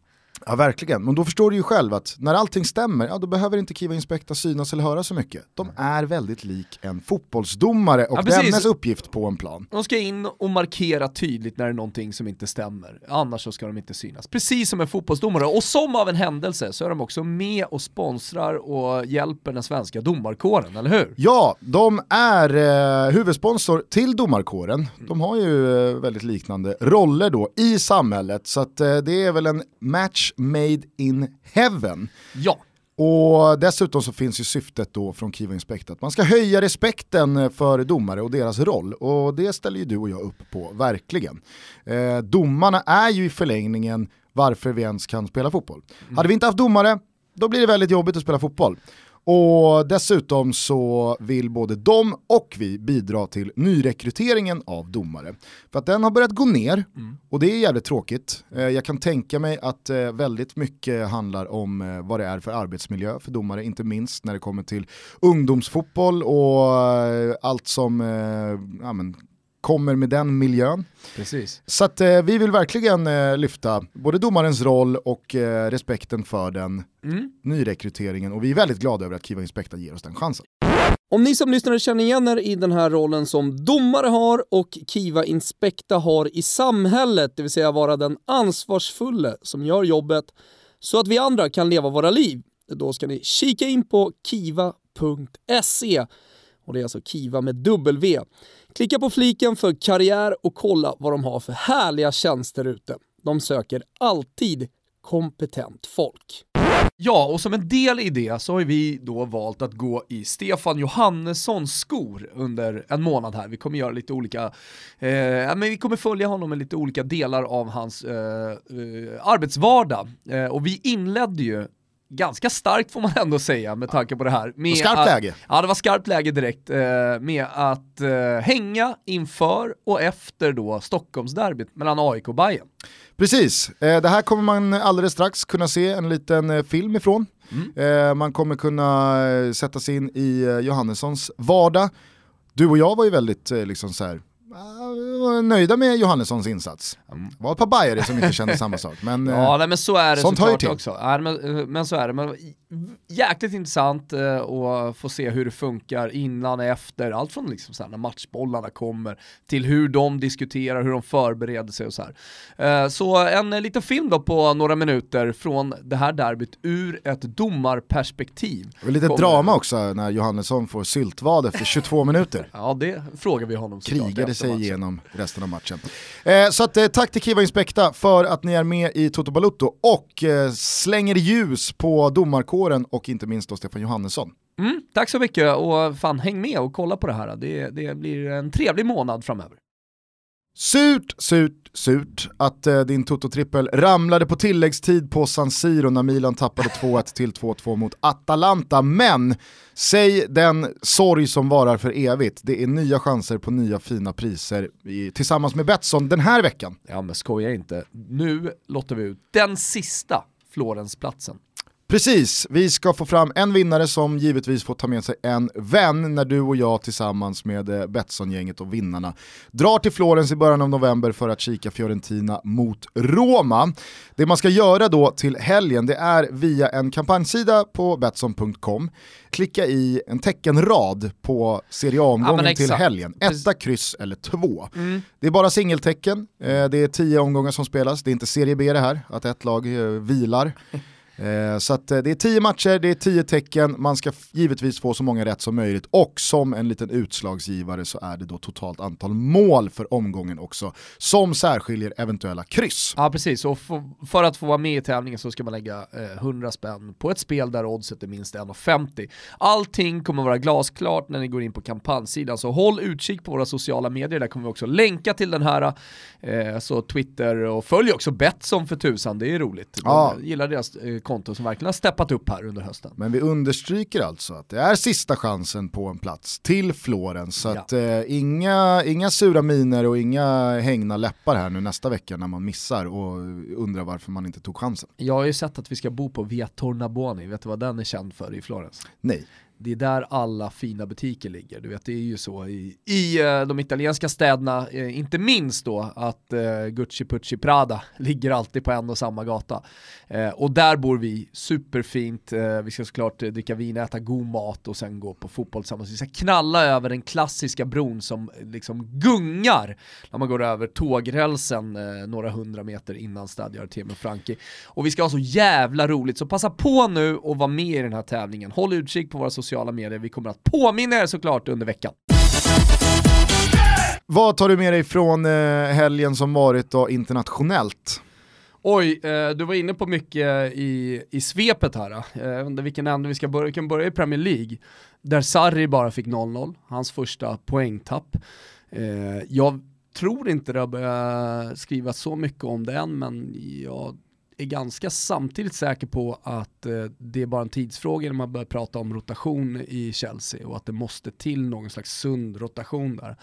Ja verkligen, men då förstår du ju själv att när allting stämmer, ja då behöver inte Kiva Inspekta synas eller höra så mycket. De är väldigt lik en fotbollsdomare och ja, dennes uppgift på en plan. De ska in och markera tydligt när det är någonting som inte stämmer, annars så ska de inte synas. Precis som en fotbollsdomare, och som av en händelse så är de också med och sponsrar och hjälper den svenska domarkåren, eller hur? Ja, de är eh, huvudsponsor till domarkåren. De har ju eh, väldigt liknande roller då i samhället, så att, eh, det är väl en match made in heaven. Ja. Och dessutom så finns ju syftet då från Kiva Inspect att man ska höja respekten för domare och deras roll. Och det ställer ju du och jag upp på, verkligen. Eh, domarna är ju i förlängningen varför vi ens kan spela fotboll. Mm. Hade vi inte haft domare, då blir det väldigt jobbigt att spela fotboll. Och dessutom så vill både de och vi bidra till nyrekryteringen av domare. För att den har börjat gå ner mm. och det är jävligt tråkigt. Eh, jag kan tänka mig att eh, väldigt mycket handlar om eh, vad det är för arbetsmiljö för domare, inte minst när det kommer till ungdomsfotboll och allt som ja, men, kommer med den miljön. Precis. Så att, eh, vi vill verkligen eh, lyfta både domarens roll och eh, respekten för den mm. nyrekryteringen och vi är väldigt glada över att Kiva Inspekta ger oss den chansen. Om ni som lyssnare känner igen er i den här rollen som domare har och Kiva Inspekta har i samhället, det vill säga vara den ansvarsfulle som gör jobbet så att vi andra kan leva våra liv, då ska ni kika in på kiva.se och det är alltså Kiva med W. Klicka på fliken för karriär och kolla vad de har för härliga tjänster ute. De söker alltid kompetent folk. Ja, och som en del i det så har vi då valt att gå i Stefan Johannessons skor under en månad här. Vi kommer göra lite olika, eh, men vi kommer följa honom med lite olika delar av hans eh, eh, arbetsvardag. Eh, och vi inledde ju ganska starkt får man ändå säga med tanke på det här. Med skarpt att, läge. Ja, det var skarpt läge direkt eh, med att eh, hänga inför och efter då Stockholmsderbyt mellan AIK och Bayern. Precis, eh, det här kommer man alldeles strax kunna se en liten eh, film ifrån. Mm. Eh, man kommer kunna eh, sätta sig in i Johannessons vardag. Du och jag var ju väldigt liksom så här, nöjda med Johannessons insats. Mm. Det var ett par bajare som inte kände samma sak. Men, ja, nej, men så är det såklart också. Ja, men, men så är det. Men, jäkligt intressant eh, att få se hur det funkar innan, efter, allt från liksom så här, när matchbollarna kommer till hur de diskuterar, hur de förbereder sig och så här. Eh, så en liten film då på några minuter från det här derbyt ur ett domarperspektiv. Och lite kommer... drama också när Johannesson får syltvad efter 22 minuter. Ja, det frågar vi honom Krigade sig igenom resten av matchen. Eh, så att, eh, tack till Kiva Inspekta för att ni är med i Toto Balutto och eh, slänger ljus på domarkåren och inte minst då Stefan Johannesson. Mm, tack så mycket och fan häng med och kolla på det här. Det, det blir en trevlig månad framöver. Surt, surt, surt att eh, din Toto-trippel ramlade på tilläggstid på San Siro när Milan tappade 2-1 till 2-2 mot Atalanta. Men säg den sorg som varar för evigt. Det är nya chanser på nya fina priser i, tillsammans med Betsson den här veckan. Ja men skoja inte. Nu låter vi ut den sista Florensplatsen. Precis, vi ska få fram en vinnare som givetvis får ta med sig en vän när du och jag tillsammans med eh, Betsson-gänget och vinnarna drar till Florens i början av november för att kika Fiorentina mot Roma. Det man ska göra då till helgen det är via en kampanjsida på Betsson.com klicka i en teckenrad på Serie A-omgången ja, till helgen. Etta, kryss eller två. Mm. Det är bara singeltecken, eh, det är tio omgångar som spelas, det är inte Serie B det här, att ett lag eh, vilar. Eh, så att, eh, det är tio matcher, det är tio tecken, man ska givetvis få så många rätt som möjligt och som en liten utslagsgivare så är det då totalt antal mål för omgången också som särskiljer eventuella kryss. Ja precis, och för att få vara med i tävlingen så ska man lägga eh, 100 spänn på ett spel där oddset är minst 1,50. Allting kommer vara glasklart när ni går in på kampanjsidan så håll utkik på våra sociala medier, där kommer vi också länka till den här, eh, så Twitter och följ också Betsson för tusan, det är roligt. Ja. gillar deras eh, konto som verkligen har steppat upp här under hösten. Men vi understryker alltså att det är sista chansen på en plats till Florens. Så ja. att, eh, inga, inga sura miner och inga hängna läppar här nu nästa vecka när man missar och undrar varför man inte tog chansen. Jag har ju sett att vi ska bo på Via Tornabuoni, vet du vad den är känd för i Florens? Nej det är där alla fina butiker ligger. Du vet, det är ju så i, i eh, de italienska städerna, eh, inte minst då att eh, Gucci Pucci Prada ligger alltid på en och samma gata. och där bor vi superfint, vi ska såklart dricka vin, äta god mat och sen gå på fotboll tillsammans. Vi ska knalla över den klassiska bron som liksom gungar när man går över tågrälsen några hundra meter innan Stadio Artemio Franchi. Och vi ska ha så jävla roligt, så passa på nu och var med i den här tävlingen. Håll utkik på våra sociala sociala medier. Vi kommer att påminna er såklart under veckan. Vad tar du med dig från eh, helgen som varit då internationellt? Oj, eh, du var inne på mycket i, i svepet här. Eh, jag undrar vilken ände vi ska börja. Vi kan börja i Premier League, där Sarri bara fick 0-0, hans första poängtapp. Jag tror inte det har börjat skrivas så mycket om det än, men jag är ganska samtidigt säker på att eh, det är bara en tidsfråga när man börjar prata om rotation i Chelsea och att det måste till någon slags sund rotation där.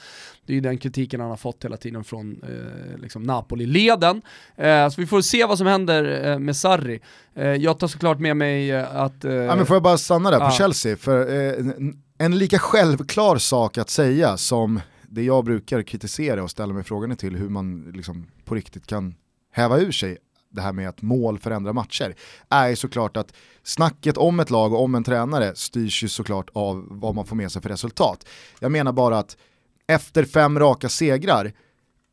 Det är ju den kritiken han har fått hela tiden från eh, liksom Napoli-leden. Eh, så vi får se vad som händer eh, med Sarri. Eh, jag tar såklart med mig att... ja, men får jag bara stanna där på Chelsea? För en, en lika självklar sak att säga som det jag brukar kritisera och ställa mig frågan till hur man liksom på riktigt kan häva ur sig det här med att mål förändrar matcher, är ju såklart att snacket om ett lag och om en tränare styrs ju såklart av vad man får med sig för resultat. Jag menar bara att efter fem raka segrar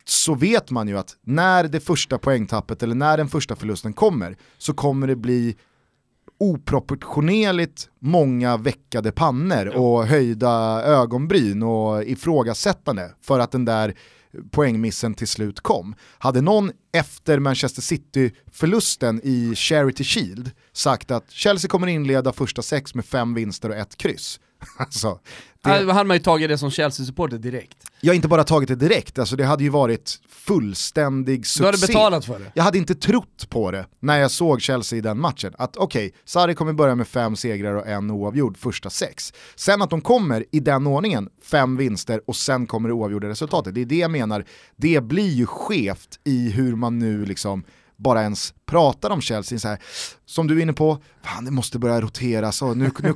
så vet man ju att när det första poängtappet eller när den första förlusten kommer så kommer det bli oproportionerligt många veckade pannor och höjda ögonbryn och ifrågasättande för att den där poängmissen till slut kom. Hade någon efter Manchester City-förlusten i Charity Shield sagt att Chelsea kommer inleda första sex med fem vinster och ett kryss. alltså, det... Hade man ju tagit det som Chelsea-supporter direkt. Jag har inte bara tagit det direkt, alltså det hade ju varit fullständig succé. Du hade betalat för det? Jag hade inte trott på det när jag såg Chelsea i den matchen. Att okej, okay, Sarri kommer börja med fem segrar och en oavgjord första sex. Sen att de kommer i den ordningen, fem vinster och sen kommer det oavgjorda resultatet. Det är det jag menar, det blir ju skevt i hur man nu liksom bara ens pratar om Chelsea, så här, som du är inne på, fan det måste börja roteras, och nu, nu,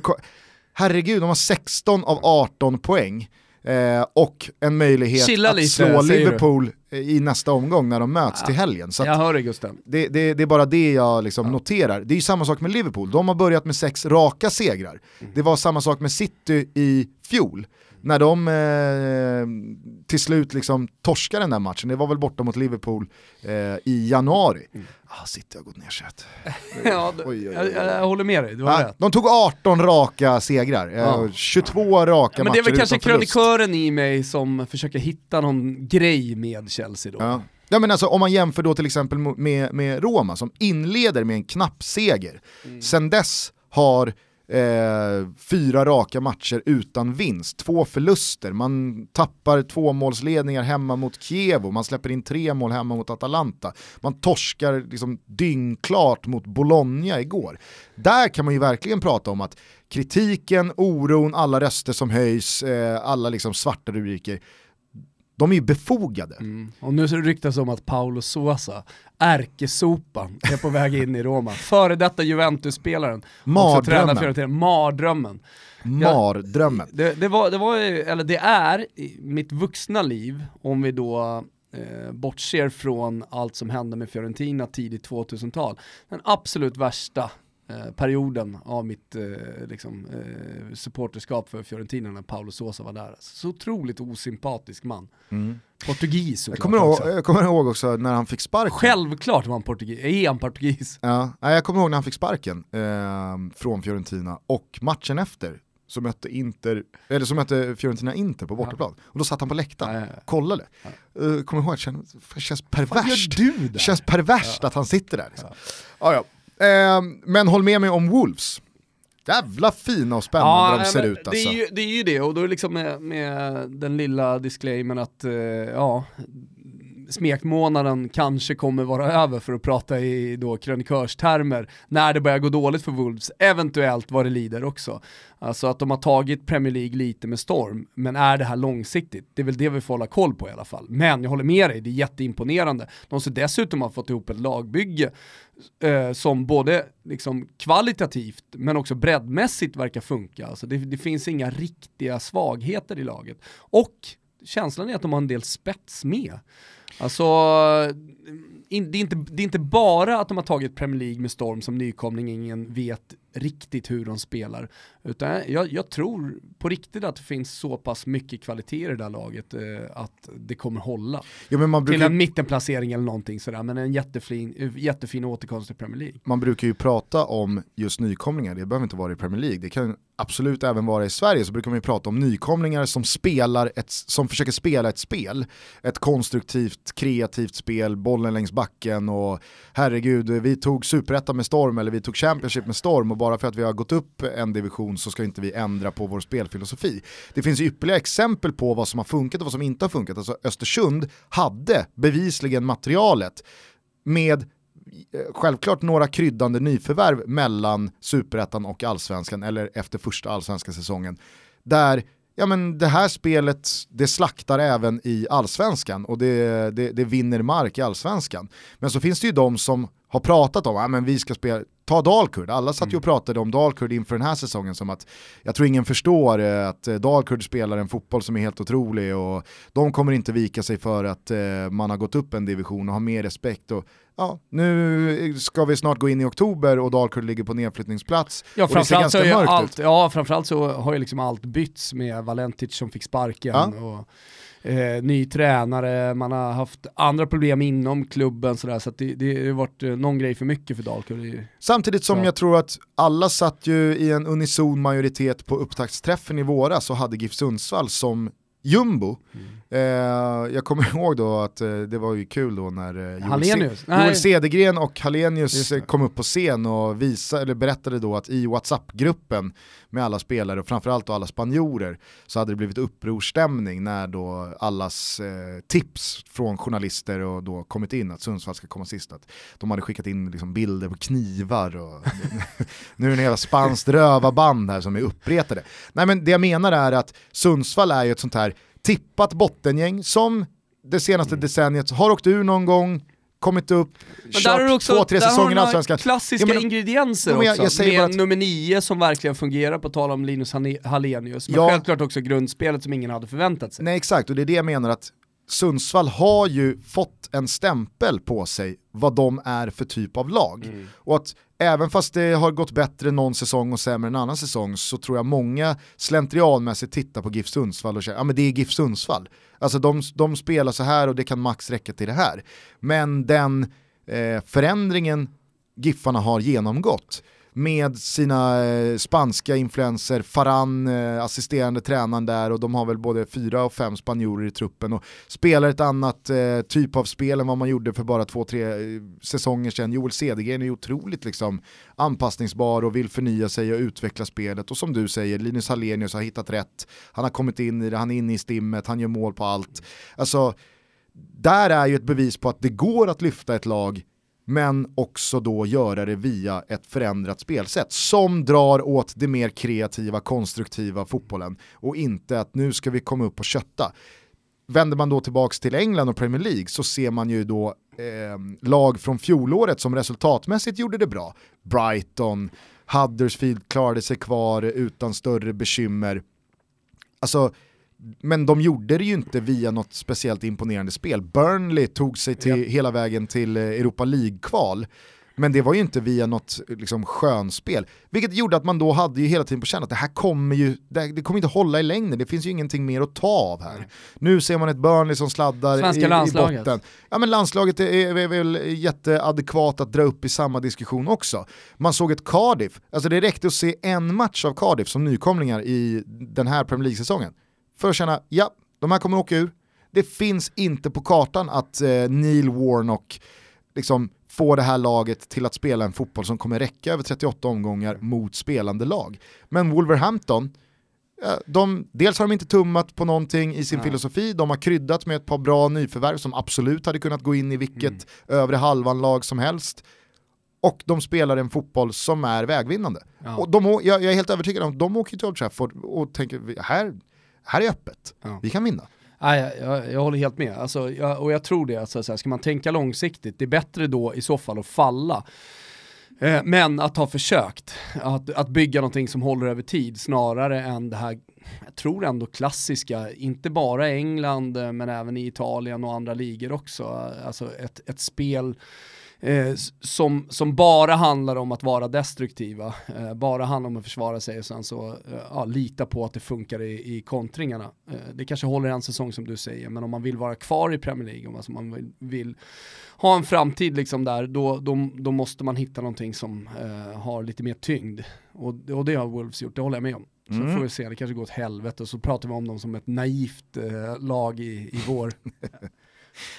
herregud de har 16 av 18 poäng. Eh, och en möjlighet Chilla att lite, slå Liverpool i nästa omgång när de möts till helgen. Så Jag hör dig Gusten. det, det, det är bara det jag liksom noterar. Det är ju samma sak med Liverpool, de har börjat med sex raka segrar. Mm. Det var samma sak med City i fjol. När de eh, till slut liksom torskar den där matchen, det var väl borta mot Liverpool eh, i januari. Mm. Ah, City har gått ner sig ja, Oj, oj, oj, jag, jag, håller med dig, du har Ah, rätt. de tog 18 raka segrar, eh, Ja. 22 raka Ja, men matcher det är väl kanske krönikören i mig som försöker hitta någon grej med Chelsea då. Ja. Ja, men alltså, om man jämför då till exempel med, med Roma som inleder med en knapp seger. Mm. Sen dess har eh, fyra raka matcher utan vinst, två förluster, man tappar två målsledningar hemma mot Kiev, och man släpper in tre mål hemma mot Atalanta, man torskar liksom dyngklart mot Bologna igår. Där kan man ju verkligen prata om att kritiken, oron, alla röster som höjs, eh, alla liksom svarta rubriker, de är ju befogade. Mm. Och nu ryktas det om att Paolo Sosa, ärkesopan, är på väg in i Roma. Före detta Juventus-spelaren. Mardrömmen. Mardrömmen. Mardrömmen. Det, det, var, det var eller det är, i mitt vuxna liv, om vi då eh, bortser från allt som hände med Fiorentina tidigt 2000-tal, den absolut värsta perioden av mitt eh, liksom, eh, supporterskap för Fiorentina när Paolo Sosa var där. Så otroligt osympatisk man. Portugis Jag såklart kommer, ihåg, också. jag kommer ihåg också när han fick sparken. Självklart var han portugis, är han portugis? Ja, jag kommer ihåg när han fick sparken eh, från Fiorentina och matchen efter så mötte, Inter, eller så mötte Fiorentina Inter på bortaplan. Och då satt han på läktaren Ja, ja, ja. kollade. Uh, kommer ihåg att det känns, känns Vad perverst. gör du där? Det känns perverst att han sitter där. Liksom. Ja. Ja, Eh, men håll med mig om Wolves. Jävla fina och spännande de nej, ser ut det, alltså. är ju, det är ju det, och då är det liksom med, med den lilla disclaimern att, eh, ja, smekmånaden kanske kommer vara över för att prata i då krönikörstermer när det börjar gå dåligt för Wolves, eventuellt vad det lider också. Alltså att de har tagit Premier League lite med storm, men är det här långsiktigt? Det är väl det vi får hålla koll på i alla fall. Men jag håller med dig, det är jätteimponerande. De ser dessutom har fått ihop ett lagbygge eh, som både liksom kvalitativt men också breddmässigt verkar funka. Alltså det, det finns inga riktiga svagheter i laget. Och känslan är att de har en del spets med. Alltså, in, det, är inte, det är inte bara att de har tagit Premier League med storm som nykomling, ingen vet riktigt hur de spelar. Utan jag, jag tror på riktigt att det finns så pass mycket kvalitet i det där laget eh, att det kommer hålla. Men man, Till brukar, en mittenplacering eller någonting sådär, men en jättefin, jättefin återkomst till Premier League. man brukar ju prata om just nykomlingar, det behöver inte vara i Premier League, det kan absolut även vara i Sverige, så brukar man ju prata om nykomlingar som, spelar ett, som försöker spela ett spel, ett konstruktivt, kreativt spel, bollen längs backen och herregud, vi tog superettan med storm eller vi tog Championship med storm och bara för att vi har gått upp en division så ska inte vi ändra på vår spelfilosofi. Det finns ju ypperliga exempel på vad som har funkat och vad som inte har funkat. Alltså Östersund hade bevisligen materialet med eh, självklart några kryddande nyförvärv mellan superettan och allsvenskan eller efter första allsvenska säsongen. Där ja, men det här spelet det slaktar även i allsvenskan och det, det, det vinner mark i allsvenskan. Men så finns det ju de som har pratat om ja, vi ska spela, ta Dalkurd, alla satt ju och pratade om Dalkurd inför den här säsongen som att jag tror ingen förstår eh, att eh, Dalkurd spelar en fotboll som är helt otrolig och de kommer inte vika sig för att eh, man har gått upp en division och har mer respekt och ja, nu ska vi snart gå in i oktober och Dalkurd ligger på nedflyttningsplats Ja framförallt, så allt, ja, framförallt så har ju liksom allt bytts med Valentic som fick sparken Ja. och eh, ny tränare, man har haft andra problem inom klubben sådär, så det, det har varit eh, någon grej för mycket för Dalkurd. Samtidigt som Ja. jag tror att alla satt ju i en unison majoritet på upptaktsträffen i våras och hade GIF Sundsvall som jumbo. Mm. Eh, jag kommer ihåg då att eh, det var ju kul då när eh, Joel? Se-. Joel Cedergren och Hallenius kom upp på scen och visa, eller berättade då att i WhatsApp-gruppen med alla spelare och framförallt då alla spanjorer så hade det blivit upprorstämning när då allas eh, tips från journalister och då kommit in att Sundsvall ska komma sist. Att de hade skickat in liksom bilder på knivar och nu är det en jävla spanskt rövarband här som är uppretade. Nej men det jag menar är att Sundsvall är ju ett sånt här tippat bottengäng som det senaste decenniet har åkt ur någon gång, kommit upp, Men kört där har du också, två, tre säsonger i Allsvenskan. klassiska Ja, men- ingredienser men jag- också, jag säger med att- nummer nio som verkligen fungerar, på tal om Linus Hallenius, men Ja. självklart också grundspelet som ingen hade förväntat sig. Nej exakt, och det är det jag menar att Sundsvall har ju fått en stämpel på sig vad de är för typ av lag. Mm. Och att även fast det har gått bättre någon säsong och sämre en annan säsong så tror jag många slentrianmässigt tittar på GIF Sundsvall och säger ja men det är GIF Sundsvall. Alltså de, de spelar så här och det kan max räcka till det här. Men den eh, förändringen Giffarna har genomgått med sina eh, spanska influenser, Faran, eh, assisterande tränaren där och de har väl både fyra och fem spanjorer i truppen och spelar ett annat eh, typ av spel än vad man gjorde för bara två, tre eh, säsonger sedan. Joel Cedergren är ju otroligt liksom, anpassningsbar och vill förnya sig och utveckla spelet och som du säger, Linus Hallenius har hittat rätt, han har kommit in i det, han är inne i stimmet, han gör mål på allt. Alltså, där är ju ett bevis på att det går att lyfta ett lag men också då göra det via ett förändrat spelsätt som drar åt det mer kreativa, konstruktiva fotbollen och inte att nu ska vi komma upp och kötta. Vänder man då tillbaka till England och Premier League så ser man ju då eh, lag från fjolåret som resultatmässigt gjorde det bra. Brighton, Huddersfield klarade sig kvar utan större bekymmer. Alltså, men de gjorde det ju inte via något speciellt imponerande spel. Burnley tog sig till, Ja. hela vägen till eh, Europa League-kval. Men det var ju inte via något liksom, skönspel. Vilket gjorde att man då hade ju hela tiden på känn att det här kommer ju, det, kommer inte hålla i längden, det finns ju ingenting mer att ta av här. Nu ser man ett Burnley som sladdar i, i botten. Ja men landslaget är, är väl jätteadekvat att dra upp i samma diskussion också. Man såg ett Cardiff, alltså det räckte att se en match av Cardiff som nykomlingar i den här Premier League-säsongen. För att känna, ja, de här kommer åka ur. Det finns inte på kartan att eh, Neil Warnock liksom får det här laget till att spela en fotboll som kommer räcka över 38 omgångar mot spelande lag. Men Wolverhampton, ja, de, dels har de inte tummat på någonting i sin Nej. filosofi, de har kryddat med ett par bra nyförvärv som absolut hade kunnat gå in i vilket övre halvan lag som helst. Och de spelar en fotboll som är vägvinnande. Ja. Och de, jag, jag är helt övertygad om att de åker till Old Trafford och tänker, här, här är öppet, Ja. vi kan vinna. Nej, jag, jag, jag håller helt med. Alltså, jag, och jag tror det, alltså, så här, ska man tänka långsiktigt, det är bättre då i så fall att falla. Eh, men att ha försökt att, att bygga någonting som håller över tid snarare än det här, jag tror ändå klassiska, inte bara i England eh, men även i Italien och andra ligor också. Alltså ett, ett spel eh, som, som bara handlar om att vara destruktiva, eh, bara handlar om att försvara sig och sen så eh, ja, lita på att det funkar i, i kontringarna. Eh, det kanske håller en säsong som du säger, men om man vill vara kvar i Premier League, om alltså man vill, vill ha en framtid liksom där, då, då, då måste man hitta någonting som eh, har lite mer tyngd. Och, och det har Wolves gjort, det håller jag med om. Så Mm. får vi se, det kanske går åt helvete och så pratar vi om dem som ett naivt eh, lag i, i vår.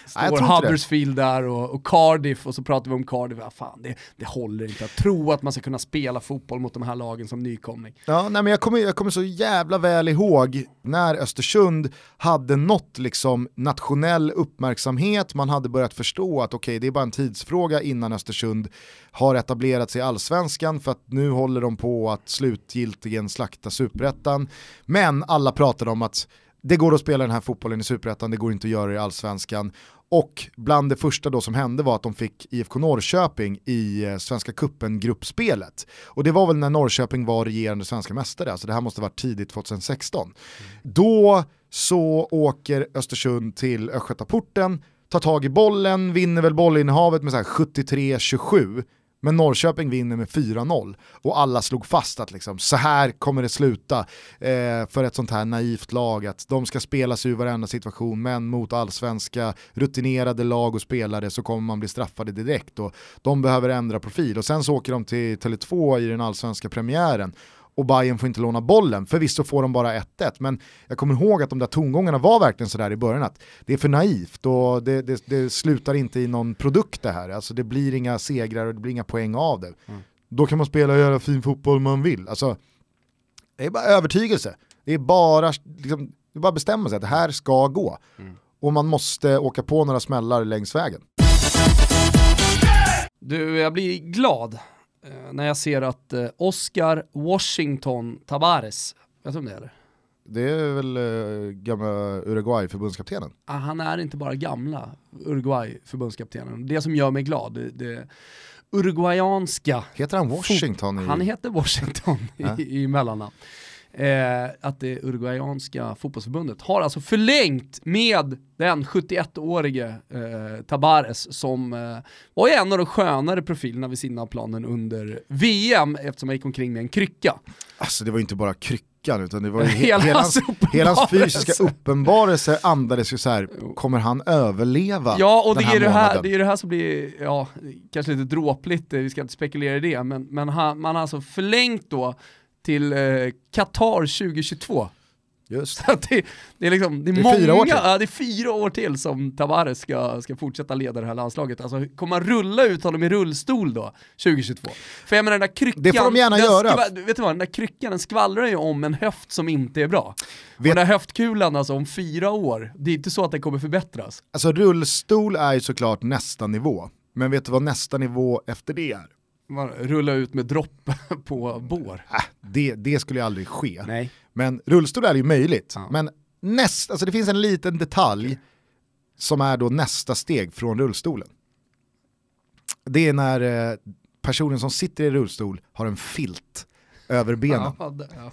Står det. Huddersfield där och, och Cardiff och så pratar vi om Cardiff, ja, fan det, det håller inte att tro att man ska kunna spela fotboll mot de här lagen som nykomling. Ja, nej, men jag, kommer, jag kommer så jävla väl ihåg när Östersund hade nått liksom nationell uppmärksamhet, man hade börjat förstå att okej, det är bara en tidsfråga innan Östersund har etablerat sig i allsvenskan för att nu håller de på att slutgiltigen slakta superettan. Men alla pratade om att det går att spela den här fotbollen i superettan, det går inte att göra det i allsvenskan. Och bland det första då som hände var att de fick IFK Norrköping i eh, Svenska Cupen-gruppspelet. Och det var väl när Norrköping var regerande svenska mästare, alltså det här måste varit tidigt 2016. Då så åker Östersund till Östgötaporten, tar tag i bollen, vinner väl bollinnehavet med så här 73-27. Men Norrköping vinner med 4-0 och alla slog fast att liksom, så här kommer det sluta eh, för ett sånt här naivt lag. Att de ska spela sig ur varenda situation men mot allsvenska rutinerade lag och spelare så kommer man bli straffade direkt och de behöver ändra profil. Och sen så åker de till Tele2 i den allsvenska premiären och Bayern får inte låna bollen. Förvisso får de bara 1-1, men jag kommer ihåg att de där tongångarna var verkligen sådär i början att det är för naivt och det, det, det slutar inte i någon produkt det här. Alltså det blir inga segrar och det blir inga poäng av det. Mm. Då kan man spela och göra fin fotboll man vill. Alltså, det är bara övertygelse. Det är bara, liksom, det är bara bestämma sig att det här ska gå. Mm. Och man måste åka på några smällar längs vägen. Du, jag blir glad när jag ser att eh, Oscar Washington Tavares, vet du om det är eller? Det är väl uh, gamla Uruguay-förbundskaptenen? Ah, han är inte bara gamla Uruguay-förbundskaptenen. Det som gör mig glad, det, det uruguayanska... Heter han Washington? I... Han heter Washington i, i mellannamn. Eh, att det uruguayanska fotbollsförbundet har alltså förlängt med den 71-årige eh, Tabares som eh, var en av de skönare profilerna vid sidan av planen under VM eftersom han gick omkring med en krycka. Alltså det var inte bara kryckan utan det var ju he hela, hela, hans, hela hans fysiska uppenbarelse andades ju så här, kommer han överleva Ja och det är det, här, det är det här som blir, ja, kanske lite dråpligt, vi ska inte spekulera i det, men, men han, man har alltså förlängt då till eh, Qatar 2022. Just det, det, är liksom, det är, det är många, fyra år till. Ja, det är fyra år till som Tavares ska, ska fortsätta leda det här landslaget. Alltså kommer man rulla ut honom i rullstol då, 2022? För jag menar den där kryckan, det får de gärna göra. Vet du vad, den där kryckan den skvallrar ju om en höft som inte är bra. Vet... den där höftkulan alltså om fyra år, det är inte så att den kommer förbättras. Alltså rullstol är ju såklart nästa nivå, men vet du vad nästa nivå efter det är? Rulla ut med dropp på bår. Äh, det, det skulle aldrig ske. Nej. Men rullstol är ju möjligt. Ja. Men näst, alltså det finns en liten detalj som är då nästa steg från rullstolen. Det är när eh, personen som sitter i rullstol har en filt över benen. Ja, det, ja.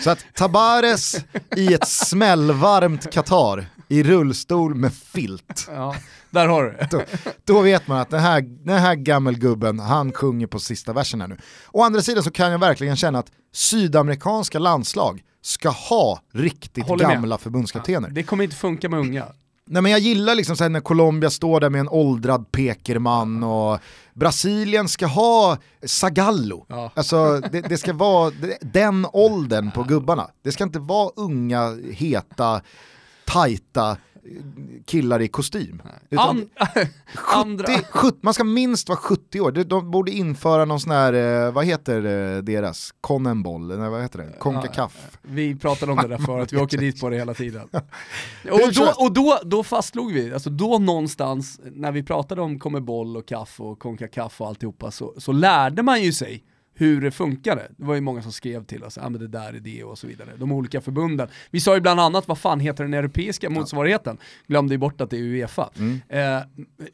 Så att Tabares i ett smällvarmt Qatar i rullstol med filt. Ja, där har du då, då vet man att den här, den här gammelgubben, han sjunger på sista versen här nu. Å andra sidan så kan jag verkligen känna att sydamerikanska landslag ska ha riktigt gamla förbundskaptener. Ja, det kommer inte funka med unga. Nej men jag gillar liksom så när Colombia står där med en åldrad pekerman och Brasilien ska ha Sagallo. Ja. Alltså det, det, ska vara den åldern på gubbarna. Det ska inte vara unga, heta, tajta killar i kostym. An 70, 70, man ska minst vara 70 år, de borde införa någon sån här, eh, vad heter eh, deras, Connenboll, nej vad heter det, Concacaf. Vi pratade om det där förut, vi åker dit på det hela tiden. och då, och då, då fastslog vi, alltså då någonstans, när vi pratade om Comeboll och Kaff och Concacaf och alltihopa, så, så lärde man ju sig hur det funkade. Det var ju många som skrev till oss, ja ah, men det där är det och så vidare. De olika förbunden. Vi sa ju bland annat, vad fan heter den europeiska motsvarigheten? Glömde ju bort att det är Uefa. Mm. Eh,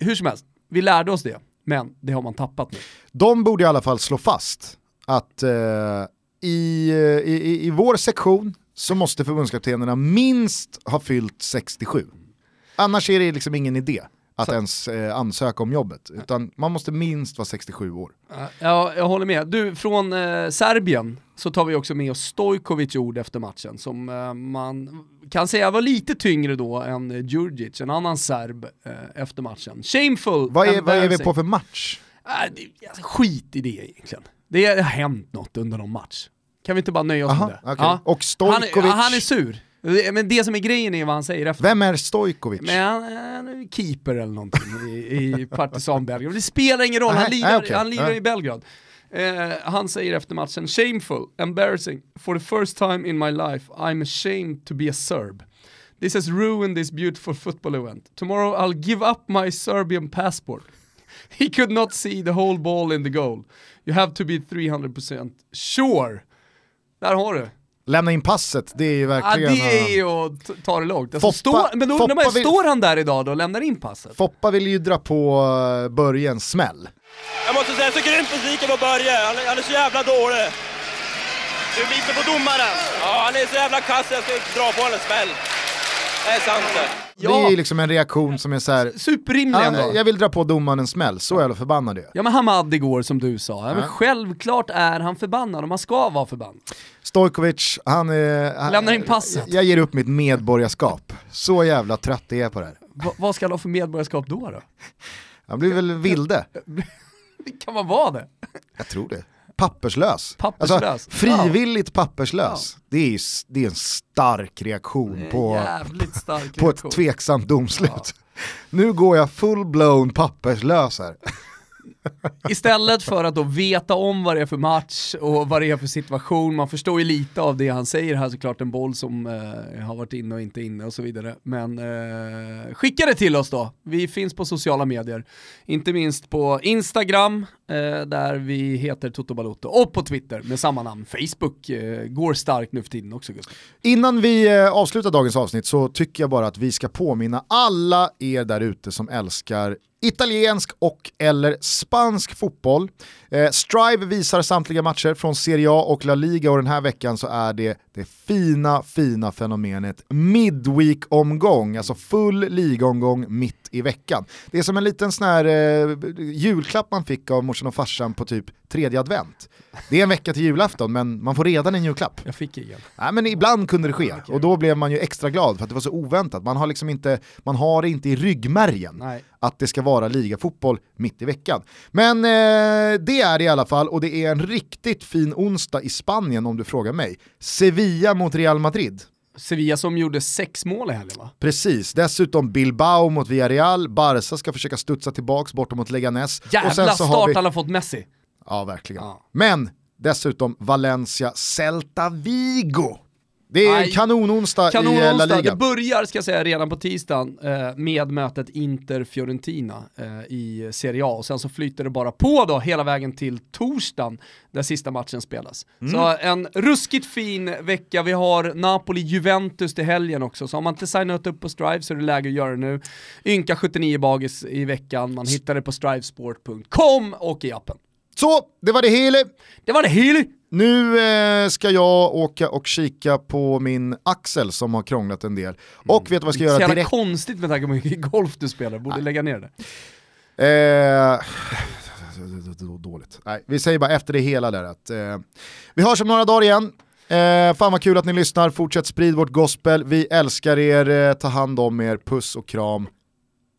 hur som helst, vi lärde oss det, men det har man tappat nu. De borde i alla fall slå fast att eh, i, i, i vår sektion så måste förbundskaptenerna minst ha fyllt 67. Annars är det liksom ingen idé att så. ens eh, ansöka om jobbet, utan man måste minst vara 67 år. Ja, jag håller med. Du, från eh, Serbien så tar vi också med oss Stojkovic ord efter matchen, som eh, man kan säga var lite tyngre då än Djurdjic, en annan serb, eh, efter matchen. Shameful! Vad är, vad är vi på för match? Det, alltså, skit i det egentligen. Det har hänt något under någon match. Kan vi inte bara nöja oss Aha, med det? Okay. Ja. Och Stojkovic... Han, han är sur. Men det som är grejen är vad han säger efter. Vem är Stojkovic? Men han, han är keeper eller någonting i, i Partizan Belgrad. Det spelar ingen roll, han lirar, okay. han lirar i Belgrad. Uh, han säger efter matchen, shameful, embarrassing, for the first time in my life I'm ashamed to be a Serb. This has ruined this beautiful football event. Tomorrow I'll give up my Serbian passport. He could not see the whole ball in the goal. You have to be 300% sure. Där har du. Lämna in passet, det är ju verkligen... Ja, det är ju att ta det långt. Alltså, Foppa, står, men då undrar man, vill, står han där idag då och lämnar in passet? Foppa vill ju dra på uh, Börje en smäll. Jag måste säga, jag är så grymt besviken på Börje. Han, han är så jävla dålig. Du är lite på domaren. Ja, han är så jävla kass, jag ska dra på honom en smäll. Det är sant det. Ja. Det är ju liksom en reaktion som är såhär, Superrimlig ändå. Jag vill dra på domaren en smäll, så jävla förbannad är Ja men Hamad igår som du sa, ja. men självklart är han förbannad och man ska vara förbannad. Stojkovic, han är... Lämnar in passet. Jag ger upp mitt medborgarskap. Så jävla trött är jag på det här. Va, vad ska han ha för medborgarskap då då? Han blir väl vilde. kan man vara det? Jag tror det. Papperslös. Papperslös. Alltså, frivilligt papperslös. Ja. Det, är, det är en stark reaktion på, stark på ett tveksamt domslut. Ja. Nu går jag full-blown papperslös här. Istället för att då veta om vad det är för match och vad det är för situation, man förstår ju lite av det han säger här såklart, en boll som eh, har varit inne och inte inne och så vidare. Men eh, skicka det till oss då, vi finns på sociala medier, inte minst på Instagram, Eh, där vi heter Toto Balotto, och på Twitter med samma namn. Facebook eh, går starkt nu för tiden också Gustav. Innan vi eh, avslutar dagens avsnitt så tycker jag bara att vi ska påminna alla er där ute som älskar italiensk och eller spansk fotboll. Eh, Strive visar samtliga matcher från Serie A och La Liga och den här veckan så är det det fina, fina fenomenet Midweek-omgång, alltså full ligaomgång mitt i veckan. Det är som en liten sån här eh, julklapp man fick av morsan och farsan på typ tredje advent. Det är en vecka till julafton men man får redan en julklapp. Jag fick ingen. Nej men ibland kunde det ske och då blev man ju extra glad för att det var så oväntat. Man har liksom inte, man har det inte i ryggmärgen Nej. att det ska vara ligafotboll mitt i veckan. Men eh, det är det i alla fall och det är en riktigt fin onsdag i Spanien om du frågar mig. Sevilla mot Real Madrid. Sevilla som gjorde sex mål i helgen va? Precis, dessutom Bilbao mot Villarreal, Barca ska försöka studsa tillbaks bortom mot Leganes. Jävla och sen så har start vi... han har fått Messi. Ja, verkligen. Ja. Men dessutom Valencia Celta Vigo. Det är en kanononsdag i eh, La Liga. det börjar ska jag säga redan på tisdagen eh, med mötet Inter-Fiorentina eh, i Serie A och sen så flyter det bara på då hela vägen till torsdagen där sista matchen spelas. Mm. Så en ruskigt fin vecka, vi har Napoli-Juventus till helgen också, så har man inte signat upp på Strive så är det läge att göra det nu. Ynka 79 bagis i veckan, man hittar det på strivesport.com och i appen. Så, det var det hela. Det var det hela! Nu eh, ska jag åka och kika på min axel som har krånglat en del. Och vet du vad jag ska göra direkt? konstigt med tanke på hur mycket golf du spelar, borde lägga ner det. Eh, dåligt. Nej, vi säger bara efter det hela där att eh, vi hörs om några dagar igen. Eh, fan vad kul att ni lyssnar, fortsätt sprid vårt gospel. Vi älskar er, eh, ta hand om er, puss och kram.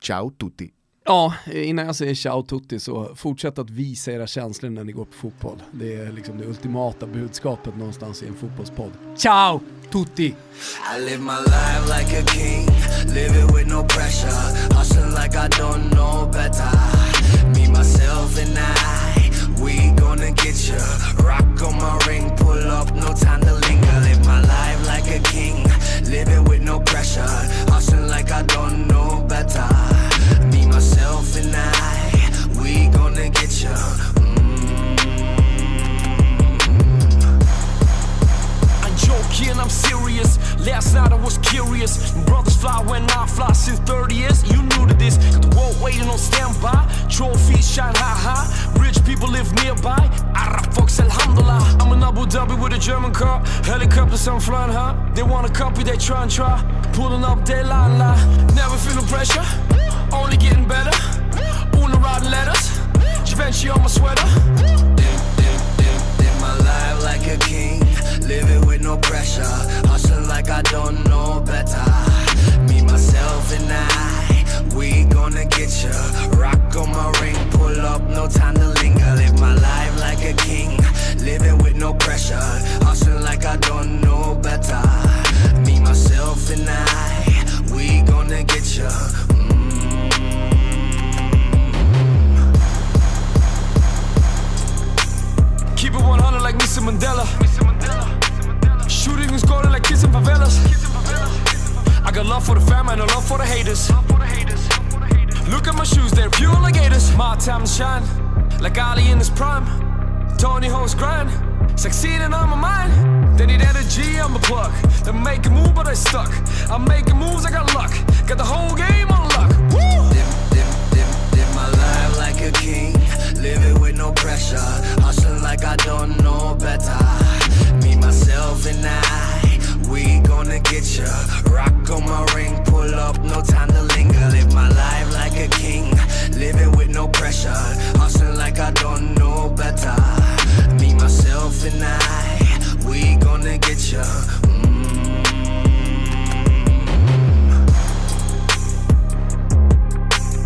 Ciao tutti. Ja, innan jag säger ciao tutti så fortsätt att visa era känslor när ni går på fotboll. Det är liksom det ultimata budskapet någonstans i en fotbollspodd. Ciao tutti! I live my life like a king, live it with no pressure, hustling like I don't know better. Me, myself, and I, we gonna get you. Rock on my ring, pull up, no time to linger. Live my life like a king, live it with no pressure, hustling like I don't know better. And I, we gonna get you. Mm. I'm joking, I'm serious. Last night I was curious. Brothers fly when I fly since 30 years. You new to this. Got the world waiting on standby. Trophies shine high, high. Rich people live nearby. Arab folks, alhamdulillah. I'm in Abu Dhabi with a German car. Helicopters, I'm flying high. They wanna copy, they try and try. Pulling up, they lie, lie. Never feel no pressure. Only getting better. Una riding letters. Givenchy on my sweater. Live, my life like a king. Live it with no pressure. Hustling like I don't know better. Me, myself, and I. We gonna get you. Rock on my ring, pull up, no time to linger. Live my life like a king. Living with no pressure. Hustling like I don't know better. Me, myself, and I. We gonna get you. Like Mr. Mandela. Shooting and scoring like kids in favelas. I got love for the fam and a love for the haters. Look at my shoes, they're pure like gators. My time shine, like Ali in his prime. Tony Hawk's grind, succeeding on my mind. They need energy, I'm a plug. They make a move, but I stuck. I'm making moves, I got luck. Got the whole game on lock. Woo! Live, live, live, live my life like a king living with no pressure. Hustling like I don't know better. Me, myself, and I, we gonna get ya. Rock on my ring, pull up, no time to linger. Live my life like a king, living with no pressure. Hustling like I don't know better. Me, myself, and I, we gonna get ya. Mm.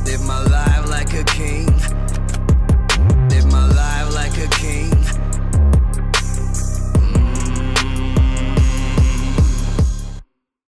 Live my life like a king a king.